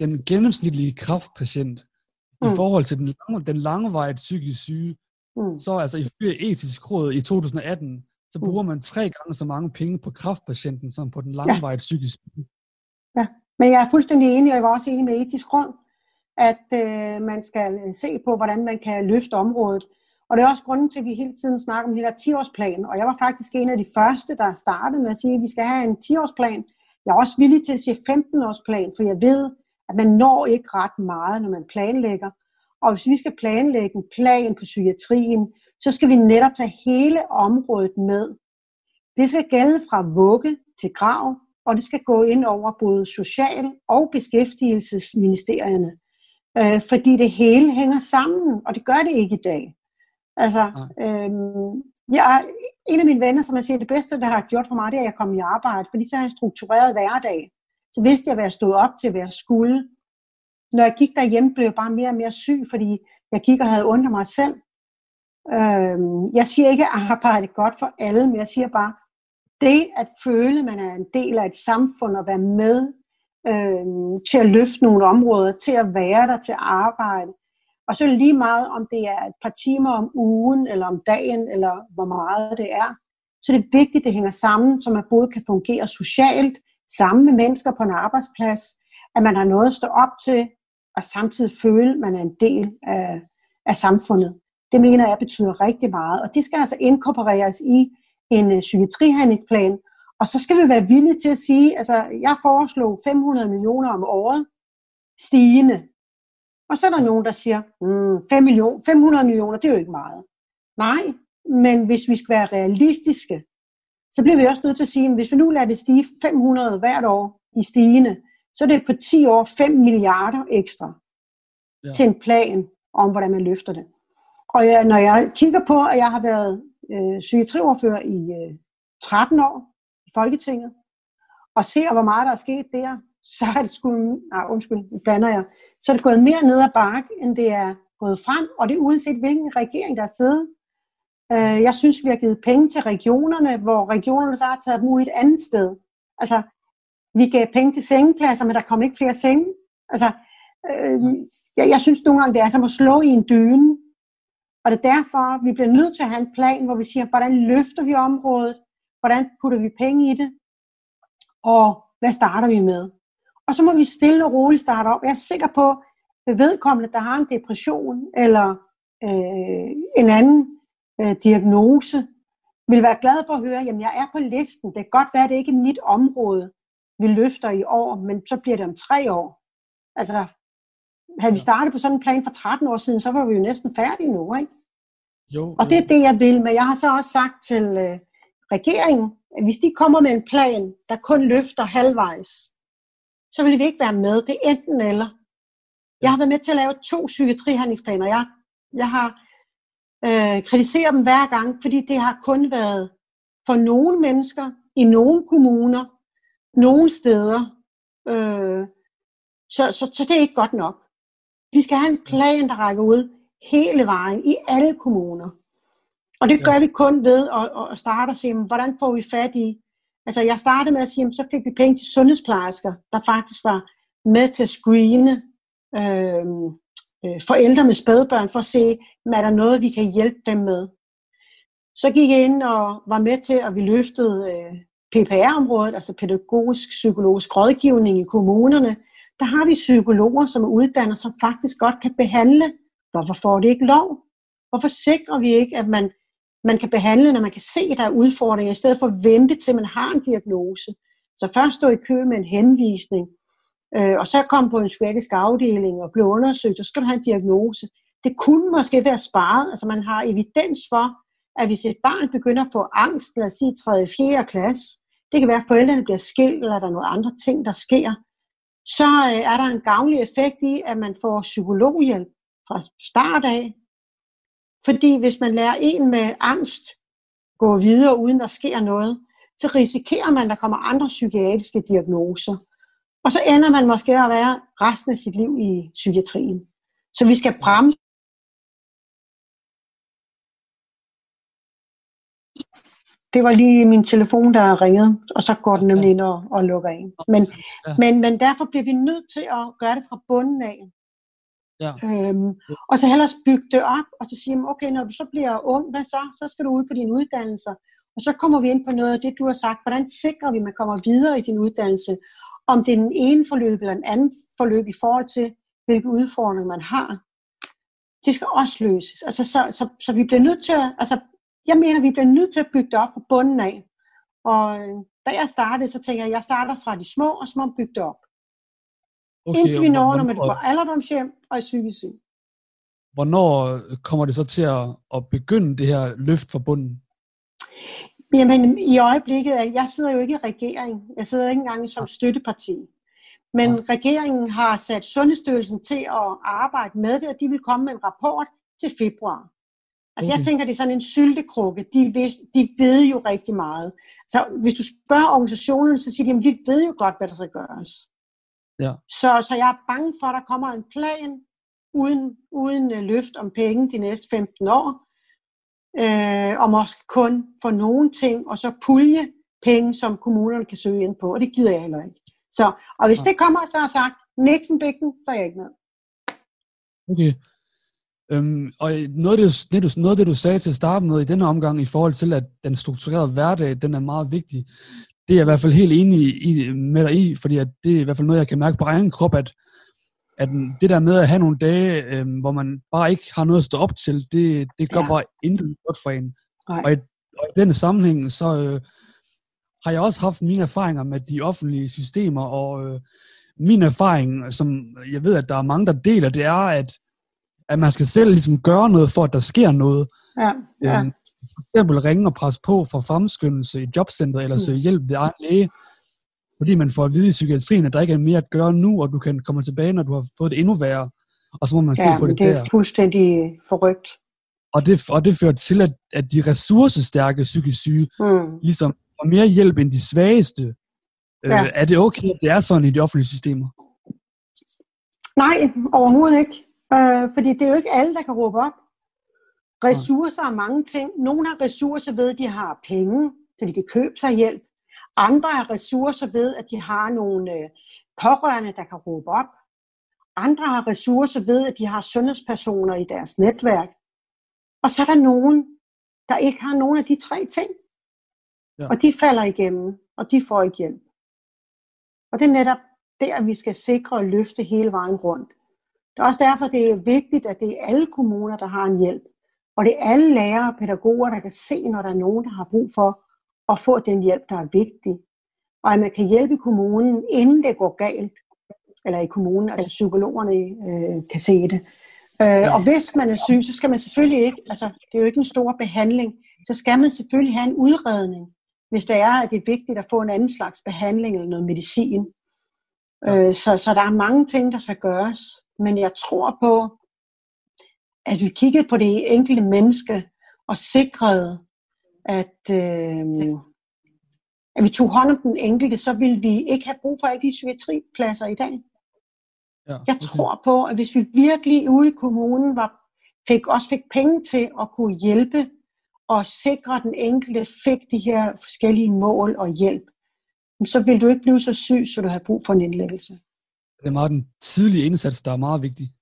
den gennemsnitlige kraftpatient mm. i forhold til den, lange, den langvarigt psykisk syge, Mm. så altså ifølge etisk råd i 2018, så Mm. bruger man tre gange så mange penge på kraftpatienten som på den langvarigt psykisk syge. Men jeg er fuldstændig enig, og jeg var også enig med etisk grund, at øh, man skal se på, hvordan man kan løfte området. Og det er også grunden til, at vi hele tiden snakker om den her 10-årsplan. Og jeg var faktisk en af de første, der startede med at sige, at vi skal have en 10-årsplan. Jeg er også villig til at sige 15-årsplan, for jeg ved, at man når ikke ret meget, når man planlægger. Og hvis vi skal planlægge en plan på psykiatrien, så skal vi netop tage hele området med. Det skal gælde fra vugge til grav, og det skal gå ind over både social- og beskæftigelsesministerierne. Øh, fordi det hele hænger sammen, og det gør det ikke i dag. Altså, øhm, jeg, en af mine venner, som jeg siger, det bedste, der har gjort for mig, det er, at jeg kom i arbejde, fordi så har jeg struktureret hverdag. Så vidste jeg, hvad jeg stod op til, hvad jeg skulle. Når jeg gik derhjemme, blev jeg bare mere og mere syg, fordi jeg gik og havde ondt af mig selv. Øhm, jeg siger ikke, at arbejde er godt for alle, men jeg siger bare, det at føle, at man er en del af et samfund og være med øh, til at løfte nogle områder, til at være der, til at arbejde. Og så lige meget, om det er et par timer om ugen, eller om dagen, eller hvor meget det er. Så det er vigtigt, at det hænger sammen, så man både kan fungere socialt, sammen med mennesker på en arbejdsplads, at man har noget at stå op til, og samtidig føle, at man er en del af, af samfundet. Det mener jeg betyder rigtig meget, og det skal altså inkorporeres i en øh, psykiatrihandlingsplan, og så skal vi være villige til at sige, altså jeg foreslog 500 millioner om året, stigende. Og så er der nogen, der siger, mm, 5 million, 500 millioner, det er jo ikke meget. Nej, men hvis vi skal være realistiske, så bliver vi også nødt til at sige, at hvis vi nu lader det stige 500 hvert år i stigende, så er det på 10 år 5 milliarder ekstra Ja. til en plan om, hvordan man løfter det. Og jeg, når jeg kigger på, at jeg har været øh, psykiatriordfører i øh, 13 år i Folketinget, og ser, hvor meget der er sket der, så er det sgu, nej undskyld, blander jeg, så er det gået mere ned ad bakke, end det er gået frem, og det er uanset hvilken regering, der er siddet. Øh, jeg synes, vi har givet penge til regionerne, hvor regionerne så har taget dem ud et andet sted. Altså, vi gav penge til sengepladser, men der kom ikke flere senge. Altså, øh, jeg, jeg synes nogle gange, det er som at slå i en dyne. Og det er derfor, vi bliver nødt til at have en plan, hvor vi siger, hvordan løfter vi området? Hvordan putter vi penge i det? Og hvad starter vi med? Og så må vi stille og roligt starte op. Jeg er sikker på, at vedkommende, der har en depression eller øh, en anden øh, diagnose, vil være glad for at høre, at jeg er på listen. Det kan godt være, at det ikke er mit område, vi løfter i år, men så bliver det om tre år. Altså, havde vi startet på sådan en plan for 13 år siden, så var vi jo næsten færdige nu, ikke? Jo, Og det er det, jeg vil, men jeg har så også sagt til øh, regeringen, hvis de kommer med en plan, der kun løfter halvvejs, så vil vi ikke være med. Det er enten eller. Jeg har været med til at lave to psykiatrihandlingsplaner. Jeg, jeg har øh, kritiseret dem hver gang, fordi det har kun været for nogle mennesker, i nogle kommuner, nogle steder. Øh, så, så, så det er ikke godt nok. Vi skal have en plan, der rækker ud hele vejen i alle kommuner. Og det gør vi kun ved at, at starte og se, hvordan får vi fat i. Altså jeg startede med at sige, så fik vi penge til sundhedsplejersker, der faktisk var med til at screene øh, øh, forældre med spædbørn, for at se, er der noget, vi kan hjælpe dem med. Så gik jeg ind og var med til, at vi løftede øh, PPR-området, altså pædagogisk psykologisk rådgivning i kommunerne. Der har vi psykologer, som er uddannet, som faktisk godt kan behandle. Hvorfor får det ikke lov? Hvorfor sikrer vi ikke, at man man kan behandle, når man kan se, at der er udfordringer, i stedet for at vente til man har en diagnose. Så først stå i kø med en henvisning, øh, og så komme på en psykiatrisk afdeling og blive undersøgt, og så skal du have en diagnose. Det kunne måske være sparet, altså man har evidens for, at hvis et barn begynder at få angst, lad os sige 3. 4. klasse, det kan være, at forældrene bliver skilt, eller der er nogle andre ting, der sker, så øh, er der en gavnlig effekt i, at man får psykologhjælp fra start af, fordi hvis man lærer en med angst gå videre, uden der sker noget, så risikerer man, at der kommer andre psykiatriske diagnoser. Og så ender man måske at være resten af sit liv i psykiatrien. Så vi skal bremse det var lige min telefon, der ringede, og så går den nemlig ind og, og lukker ind. Men, ja. men, men derfor bliver vi nødt til at gøre det fra bunden af. Ja. Øhm, og så hellere bygge det op, og så sige, okay, når du så bliver ung, hvad så? Så skal du ud på dine uddannelser. Og så kommer vi ind på noget af det, du har sagt. Hvordan sikrer vi, at man kommer videre i din uddannelse? Om det er den ene forløb eller en anden forløb i forhold til, hvilke udfordringer man har. Det skal også løses. Altså, så, så, så vi bliver nødt til at, altså, jeg mener, vi bliver nødt til at bygge det op fra bunden af. Og øh, da jeg startede, så tænker jeg, at jeg starter fra de små, og så må bygge det op. Okay, Indtil vi når, når man går alderdomshjem og er psykisk syg. Hvornår kommer det så til at, at begynde det her løft fra bunden? Jamen, i øjeblikket, jeg sidder jo ikke i regering. Jeg sidder ikke engang som støtteparti. Men ja. regeringen har sat Sundhedsstyrelsen til at arbejde med det, og de vil komme med en rapport til februar. Altså okay. jeg tænker, det er sådan en syltekrukke. De, ved, de ved jo rigtig meget. Så hvis du spørger organisationen, så siger de, at vi ved jo godt, hvad der skal gøres. Ja. Så, så jeg er bange for, at der kommer en plan uden, uden øh, løft om penge de næste 15 år, øh, og måske kun for nogle ting, og så pulje penge, som kommunerne kan søge ind på, og det gider jeg heller ikke. Så, og hvis ja. det kommer, så har jeg sagt, Nixon Bækken, så er jeg ikke med. Okay. Øhm, og noget af, det, det, noget af det, du sagde til at starte med i denne omgang, i forhold til, at den strukturerede hverdag, den er meget vigtig, det er jeg i hvert fald helt enig i, med dig i, fordi at det er i hvert fald noget, jeg kan mærke på egen krop, at, at det der med at have nogle dage, øh, hvor man bare ikke har noget at stå op til, det, det gør ja. bare intet godt for en. Og i, og i den sammenhæng, så øh, har jeg også haft mine erfaringer med de offentlige systemer, og øh, min erfaring, som jeg ved, at der er mange, der deler, det er, at, at man skal selv ligesom gøre noget, for at der sker noget. Ja, ja. Øhm, eksempel ringe og presse på for fremskyndelse i jobcentret, eller søge hjælp ved egen læge, fordi man får at vide i psykiatrien, at der ikke er mere at gøre nu, og du kan komme tilbage, når du har fået det endnu værre, og så må man ja, se på det, det er der. fuldstændig forrygt. Og det, og det fører til, at, at de ressourcestærke psykisk syge, mm. ligesom får mere hjælp end de svageste. Øh, ja. Øh, er det okay, at det er sådan i de offentlige systemer? Nej, overhovedet ikke. Øh, fordi det er jo ikke alle, der kan råbe op. Ressourcer er mange ting. Nogle har ressourcer ved, at de har penge, så de kan købe sig hjælp. Andre har ressourcer ved, at de har nogle øh, pårørende, der kan råbe op. Andre har ressourcer ved, at de har sundhedspersoner i deres netværk. Og så er der nogen, der ikke har nogen af de tre ting. Ja. Og de falder igennem, og de får ikke hjælp. Og det er netop der, vi skal sikre og løfte hele vejen rundt. Det er også derfor, det er vigtigt, at det er alle kommuner, der har en hjælp. Og det er alle lærere og pædagoger, der kan se, når der er nogen, der har brug for at få den hjælp, der er vigtig. Og at man kan hjælpe kommunen, inden det går galt. Eller i kommunen, altså psykologerne øh, kan se det. Øh, og hvis man er syg, så skal man selvfølgelig ikke, altså det er jo ikke en stor behandling, så skal man selvfølgelig have en udredning. hvis det er, at det er vigtigt at få en anden slags behandling eller noget medicin. Øh, så, så der er mange ting, der skal gøres. Men jeg tror på, at vi kiggede på det enkelte menneske og sikrede, at, øh, at vi tog hånd om den enkelte, så ville vi ikke have brug for alle de psykiatripladser i dag. Ja, Jeg tror på, at hvis vi virkelig ude i kommunen var, fik, også fik penge til at kunne hjælpe og sikre, at den enkelte fik de her forskellige mål og hjælp, så vil du ikke blive så syg, så du har brug for en indlæggelse. Det er meget den tidlige indsats, der er meget vigtig.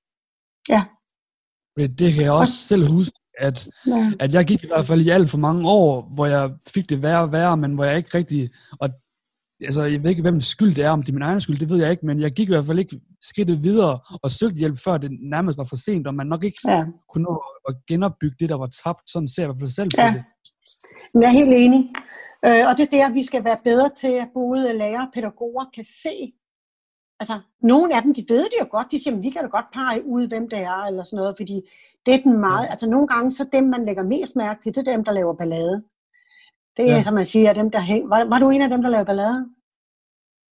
Ja. Det, det kan jeg også selv huske, at, Ja. at jeg gik i hvert fald i alt for mange år, hvor jeg fik det værre og værre, men hvor jeg ikke rigtig, og altså, jeg ved ikke, hvem skyld det er, om det er min egen skyld, det ved jeg ikke, men jeg gik i hvert fald ikke skridtet videre og søgte hjælp, før det nærmest var for sent, og man nok ikke ja. kunne nå at genopbygge det, der var tabt. Sådan ser jeg i hvert fald selv på Ja. det. Jeg er helt enig. Øh, og det er der, vi skal være bedre til, at både lærere og pædagoger kan se. Altså, nogle af dem, de ved det jo godt. De siger, "Men vi kan da godt pege ud, hvem det er, eller sådan noget, fordi det er den meget... Ja. Altså, nogle gange, så dem, man lægger mest mærke til, det er dem, der laver ballade. Det er, Ja. som man siger, dem, der hænger... Var, var du en af dem, der lavede ballade?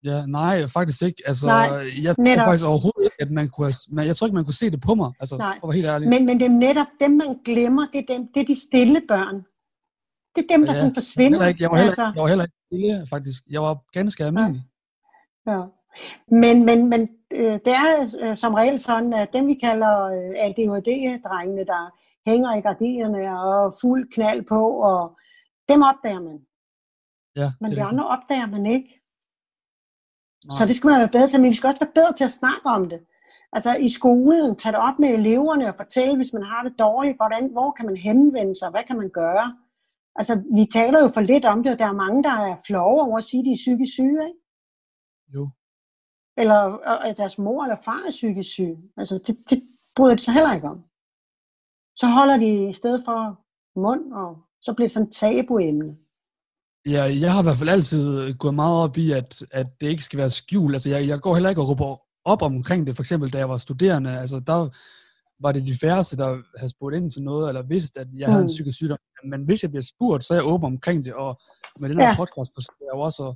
Ja, nej, faktisk ikke. Altså, Nej, jeg tror netop. faktisk overhovedet ikke, at man kunne have, men jeg tror ikke, man kunne se det på mig, altså, Nej. for at være helt ærlig. Men, men det er netop dem, man glemmer. Det er, dem, det er de stille børn. Det er dem, der Ja, sådan forsvinder. Heller ikke, jeg, var heller, altså. ikke- jeg var heller ikke stille, faktisk. Jeg var ganske almindelig. Ja. Men, men, men øh, det er øh, som regel sådan, at dem vi kalder øh, ADHD-drengene, der hænger i gardinerne og fuld knald på, og dem opdager man. Ja, Men de andre opdager man ikke. Nej. Så det skal man være bedre til, men vi skal også være bedre til at snakke om det. Altså i skolen, tage det op med eleverne og fortælle, hvis man har det dårligt, hvordan, hvor kan man henvende sig, hvad kan man gøre. Altså vi taler jo for lidt om det, og der er mange, der er flove over at sige, at de er psykisk syge, ikke? Jo. Eller at deres mor eller far er psykisk syg. Altså, det, det bryder de sig heller ikke om. Så holder de i stedet for mund, og så bliver det sådan et tabuemne. Ja, jeg har i hvert fald altid gået meget op i, at, at det ikke skal være skjult. Altså, jeg, jeg går heller ikke og råber op omkring det. For eksempel, da jeg var studerende, altså, der var det de færreste, der havde spurgt ind til noget, eller vidste, at jeg havde en Mm. psykisk sygdom. Men hvis jeg bliver spurgt, så er jeg åben omkring det, og med den her Ja. podcast forsøger jeg jo også at,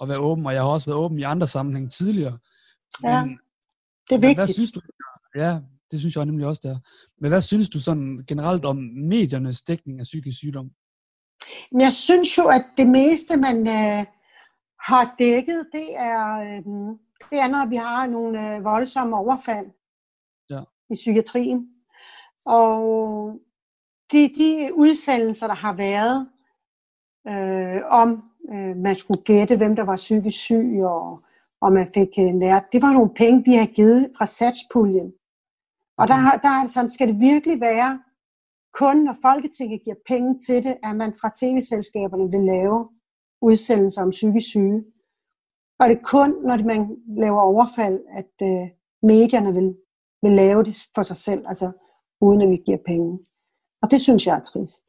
at være åben, og jeg har også været åben i andre sammenhæng tidligere. Ja, Men, Det er men hvad vigtigt. synes du? Ja, det synes jeg nemlig også, der. Men hvad synes du sådan generelt om mediernes dækning af psykisk sygdom? Men jeg synes jo, at det meste, man øh, har dækket, det er, øh, det er, når vi har nogle øh, voldsomme overfald Ja. i psykiatrien. Og de, de udsendelser, der har været øh, om, øh, man skulle gætte, hvem der var psykisk syg, og, og man fik øh, lært, det var nogle penge, vi har givet fra satspuljen. Og der, har- der er sådan, skal det virkelig være, kun når Folketinget giver penge til det, at man fra tv-selskaberne vil lave udsendelser om psykisk syge. Og det er kun, når man laver overfald, at øh, medierne vil, vil lave det for sig selv, altså uden at vi giver penge. Og det synes jeg er trist.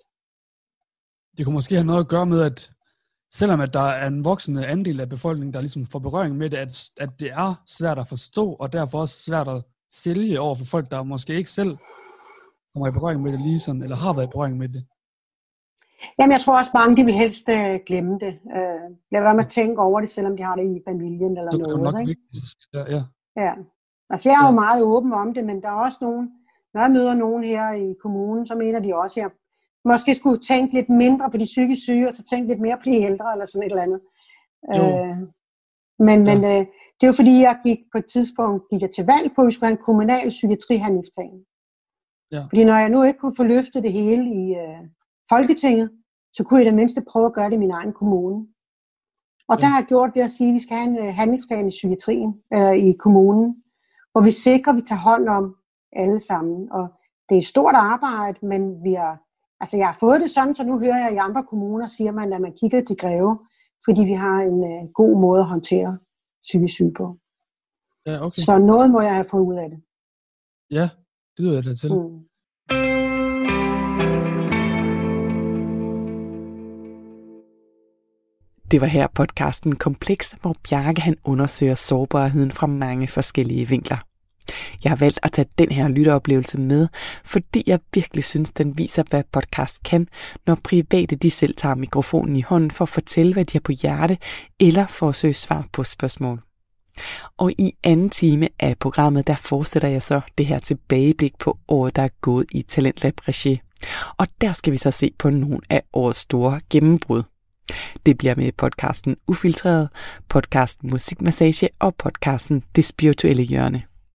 Det kunne måske have noget at gøre med, at selvom at der er en voksende andel af befolkningen, der ligesom får berøring med det, at, at det er svært at forstå, og derfor også svært at sælge over for folk, der måske ikke selv kommer i berøring med det lige sådan, eller har været i berøring med det. Jamen, jeg tror også, mange de vil helst øh, glemme det. Øh, lad være med at tænke over det, selvom de har det i familien eller Så det er jo noget. nok Ikke? vigtigt. Ja, ja. Ja. Altså, jeg er jo Ja. meget åben om det, men der er også nogen, når jeg møder nogen her i kommunen, så mener de også, at jeg måske skulle tænke lidt mindre på de psykisk syge, og så tænke lidt mere på de ældre, eller sådan et eller andet. Jo. Øh, men men øh, det er jo fordi, jeg gik på et tidspunkt gik jeg til valg på, at vi skulle have en kommunal psykiatrihandlingsplan. Ja. Fordi når jeg nu ikke kunne få løftet det hele i øh, Folketinget, så kunne jeg i det mindste prøve at gøre det i min egen kommune. Og Ja. der har jeg gjort ved at sige, at vi skal have en øh, handlingsplan i psykiatrien, øh, i kommunen, hvor vi sikrer, at vi tager hånd om alle sammen. Og det er et stort arbejde, men vi har, altså jeg har fået det sådan, så nu hører jeg i andre kommuner, siger man, at man kigger til Greve, fordi vi har en øh, god måde at håndtere psykisk syge på. ja, okay. Så noget må jeg have fået ud af det. Ja, det lyder jeg da til. Mm. Det var her podcasten Kompleks, hvor Bjarke han undersøger sårbarheden fra mange forskellige vinkler. Jeg har valgt at tage den her lytteoplevelse med, fordi jeg virkelig synes, den viser, hvad podcast kan, når private de selv tager mikrofonen i hånden for at fortælle, hvad de har på hjerte, eller for at søge svar på spørgsmål. Og i anden time af programmet, der fortsætter jeg så det her tilbageblik på året, der er gået i Talentlab Regi. Og der skal vi så se på nogle af årets store gennembrud. Det bliver med podcasten Ufiltreret, podcasten Musikmassage og podcasten Det Spirituelle Hjørne.